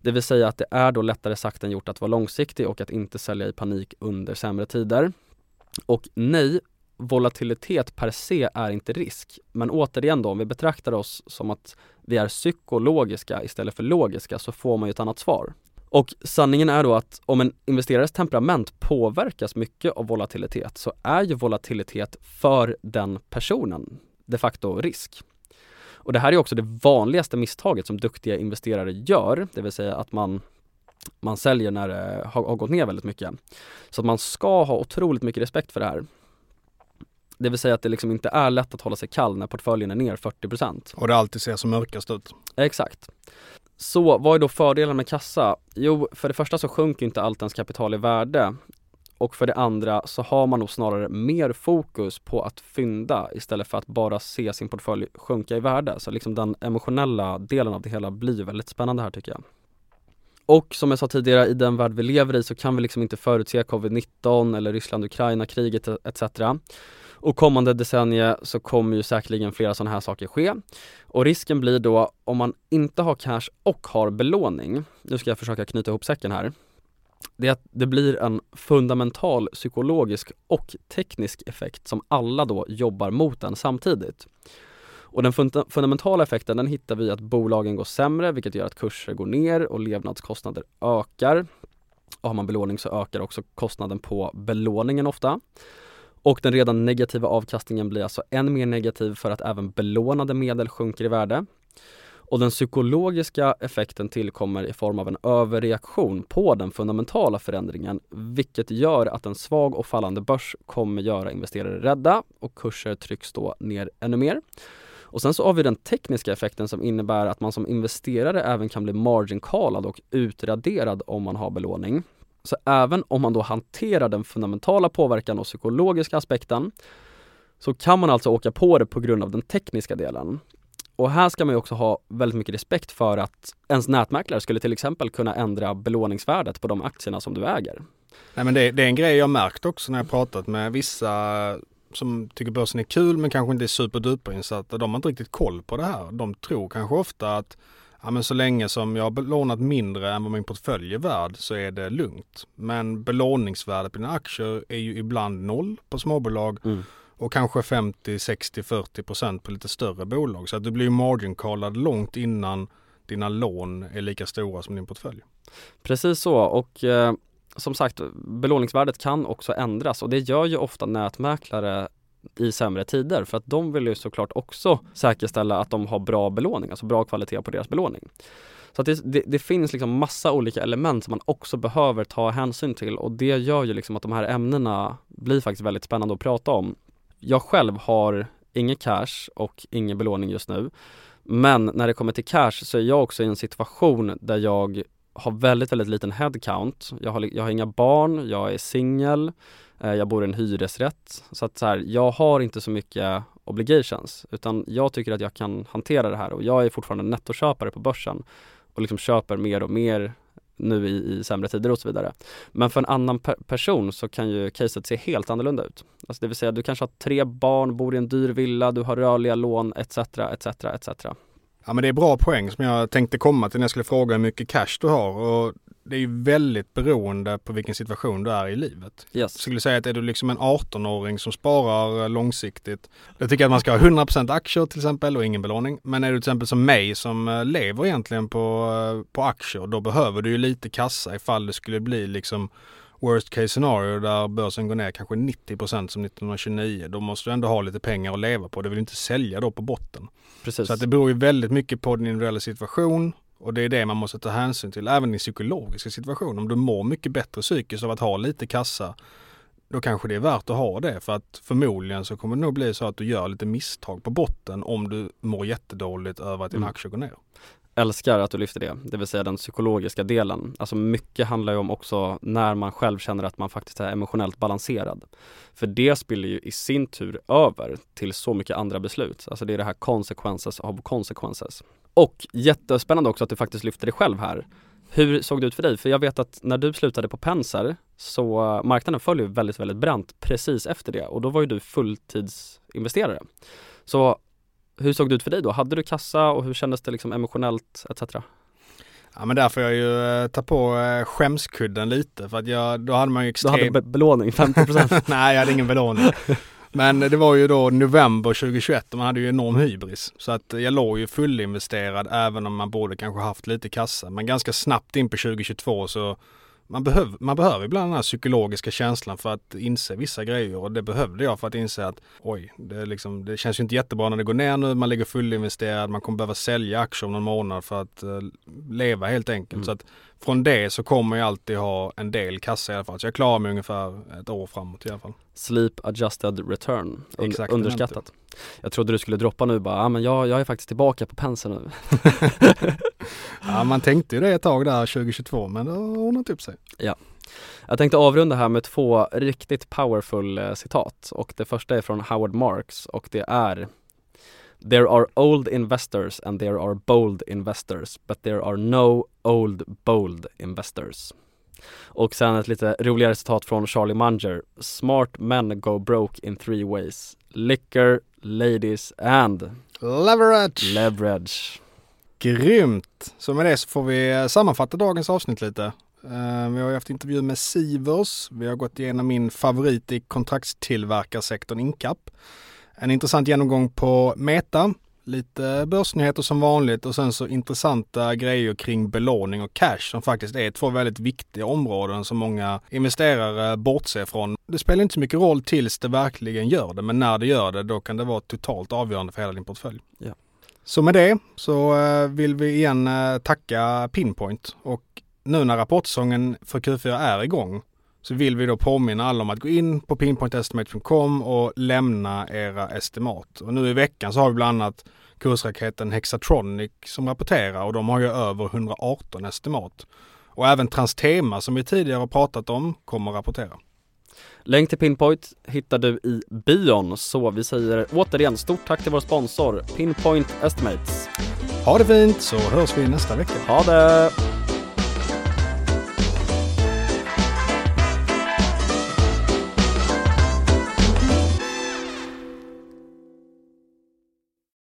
Det vill säga att det är då lättare sagt än gjort att vara långsiktig och att inte sälja i panik under sämre tider. Och nej, volatilitet per se är inte risk. Men återigen då, om vi betraktar oss som att vi är psykologiska istället för logiska så får man ju ett annat svar. Och sanningen är då att om en investerares temperament påverkas mycket av volatilitet så är ju volatilitet för den personen de facto risk. Och det här är också det vanligaste misstaget som duktiga investerare gör, det vill säga att man man säljer när det har, har gått ner väldigt mycket. Så att man ska ha otroligt mycket respekt för det här. Det vill säga att det liksom inte är lätt att hålla sig kall när portföljen är ner 40%. Och det alltid ser som mörkast ut. Exakt. Så vad är då fördelen med kassa? Jo, för det första så sjunker inte allt ens kapital i värde och för det andra så har man nog snarare mer fokus på att fynda istället för att bara se sin portfölj sjunka i värde. Så liksom den emotionella delen av det hela blir väldigt spännande här tycker jag. Och som jag sa tidigare, i den värld vi lever i så kan vi liksom inte förutse covid-19 eller Ryssland-Ukraina-kriget etc. Och kommande decennier så kommer ju säkerligen flera sådana här saker ske. Och risken blir då om man inte har cash och har belåning, nu ska jag försöka knyta ihop säcken här, det är att det blir en fundamental psykologisk och teknisk effekt som alla då jobbar mot den samtidigt. Och den funda fundamentala effekten den hittar vi att bolagen går sämre vilket gör att kurser går ner och levnadskostnader ökar. Och har man belåning så ökar också kostnaden på belåningen ofta. Och den redan negativa avkastningen blir alltså än mer negativ för att även belånade medel sjunker i värde. Och den psykologiska effekten tillkommer i form av en överreaktion på den fundamentala förändringen vilket gör att en svag och fallande börs kommer göra investerare rädda och kurser trycks då ner ännu mer. Och sen så har vi den tekniska effekten som innebär att man som investerare även kan bli margin och utraderad om man har belåning. Så även om man då hanterar den fundamentala påverkan och psykologiska aspekten så kan man alltså åka på det på grund av den tekniska delen. Och här ska man ju också ha väldigt mycket respekt för att ens nätmäklare skulle till exempel kunna ändra belåningsvärdet på de aktierna som du äger. Nej men det, det är en grej jag märkt också när jag pratat med vissa som tycker börsen är kul men kanske inte är superduperinsatta. De har inte riktigt koll på det här. De tror kanske ofta att ja, men så länge som jag har belånat mindre än vad min portfölj är värd så är det lugnt. Men belåningsvärdet på dina aktier är ju ibland noll på småbolag mm. och kanske 50, 60, 40 procent på lite större bolag. Så att du blir margin callad långt innan dina lån är lika stora som din portfölj. Precis så och eh, som sagt belåningsvärdet kan också ändras och det gör ju ofta nätmäklare i sämre tider för att de vill ju såklart också säkerställa att de har bra belåning, alltså bra kvalitet på deras belåning. Så att det, det, det, finns liksom massa olika element som man också behöver ta hänsyn till och det gör ju liksom att de här ämnena blir faktiskt väldigt spännande att prata om. Jag själv har inget cash och ingen belåning just nu. Men när det kommer till cash så är jag också i en situation där jag har väldigt, väldigt liten headcount. Jag har, jag har inga barn, jag är singel, eh, jag bor i en hyresrätt. Så att så här, jag har inte så mycket obligations utan jag tycker att jag kan hantera det här och jag är fortfarande nettoköpare på börsen och liksom köper mer och mer nu i, i sämre tider och så vidare. Men för en annan per person så kan ju caset se helt annorlunda ut. Alltså det vill säga du kanske har tre barn, bor i en dyr villa, du har rörliga lån etc. etc. etc. Ja men det är bra poäng som jag tänkte komma till när jag skulle fråga hur mycket cash du har. Och det är ju väldigt beroende på vilken situation du är i livet. Yes. Jag skulle säga att är du liksom en 18-åring som sparar långsiktigt. Då tycker jag att man ska ha 100% aktier till exempel och ingen belåning. Men är du till exempel som mig som eh, lever egentligen på, eh, på aktier. Då behöver du ju lite kassa ifall det skulle bli liksom worst case scenario där börsen går ner kanske 90% som 1929. Då måste du ändå ha lite pengar att leva på. Du vill inte sälja då på botten. Precis. Så att det beror ju väldigt mycket på din individuella situation och det är det man måste ta hänsyn till. Även i psykologiska situationer. Om du mår mycket bättre psykiskt av att ha lite kassa då kanske det är värt att ha det för att förmodligen så kommer det nog bli så att du gör lite misstag på botten om du mår jättedåligt över att din mm. aktie går ner älskar att du lyfter det, det vill säga den psykologiska delen. Alltså mycket handlar ju om också när man själv känner att man faktiskt är emotionellt balanserad. För det spiller ju i sin tur över till så mycket andra beslut. Alltså det är det här consequences of consequences. Och jättespännande också att du faktiskt lyfter det själv här. Hur såg det ut för dig? För jag vet att när du slutade på Penser så eh, marknaden föll ju väldigt, väldigt brant precis efter det och då var ju du fulltidsinvesterare. Så hur såg det ut för dig då? Hade du kassa och hur kändes det liksom emotionellt etc? Ja men där får jag ju eh, ta på eh, skämskudden lite för att jag, då hade man ju extrem... Du hade be belåning, 50%? Nej jag hade ingen belåning. Men det var ju då november 2021 och man hade ju enorm hybris. Så att jag låg ju fullinvesterad även om man borde kanske haft lite kassa. Men ganska snabbt in på 2022 så man, behöv, man behöver ibland den här psykologiska känslan för att inse vissa grejer och det behövde jag för att inse att oj, det, liksom, det känns ju inte jättebra när det går ner nu, man ligger fullinvesterad, man kommer behöva sälja aktier om någon månad för att uh, leva helt enkelt. Mm. Så att från det så kommer jag alltid ha en del kassa i alla fall. Så jag klarar mig ungefär ett år framåt i alla fall. Sleep adjusted return, Un Exakt, underskattat. Jag trodde du skulle droppa nu bara, ja men jag, jag är faktiskt tillbaka på penseln nu. ja man tänkte ju det ett tag där 2022 men det har ordnat upp sig. Ja. Jag tänkte avrunda här med två riktigt powerful eh, citat och det första är från Howard Marks och det är There are old investors and there are bold investors but there are no old bold investors. Och sen ett lite roligare citat från Charlie Munger. Smart men go broke in three ways. Liquor, ladies and leverage. leverage. Grymt! Så med det så får vi eh, sammanfatta dagens avsnitt lite. Uh, vi har haft intervju med Sivers. Vi har gått igenom min favorit i kontraktstillverkarsektorn Incap. En intressant genomgång på Meta, lite börsnyheter som vanligt och sen så intressanta grejer kring belåning och cash som faktiskt är två väldigt viktiga områden som många investerare bortser från. Det spelar inte så mycket roll tills det verkligen gör det, men när det gör det då kan det vara totalt avgörande för hela din portfölj. Ja. Så med det så eh, vill vi igen eh, tacka Pinpoint och nu när rapportsäsongen för Q4 är igång så vill vi då påminna alla om att gå in på pinpointestimate.com och lämna era estimat. Och nu i veckan så har vi bland annat kursraketen Hexatronic som rapporterar och de har ju över 118 estimat. Och även Transtema som vi tidigare har pratat om kommer rapportera. Länk till Pinpoint hittar du i bion, så vi säger återigen stort tack till vår sponsor Pinpoint Estimates. Ha det fint så hörs vi nästa vecka. Ha det!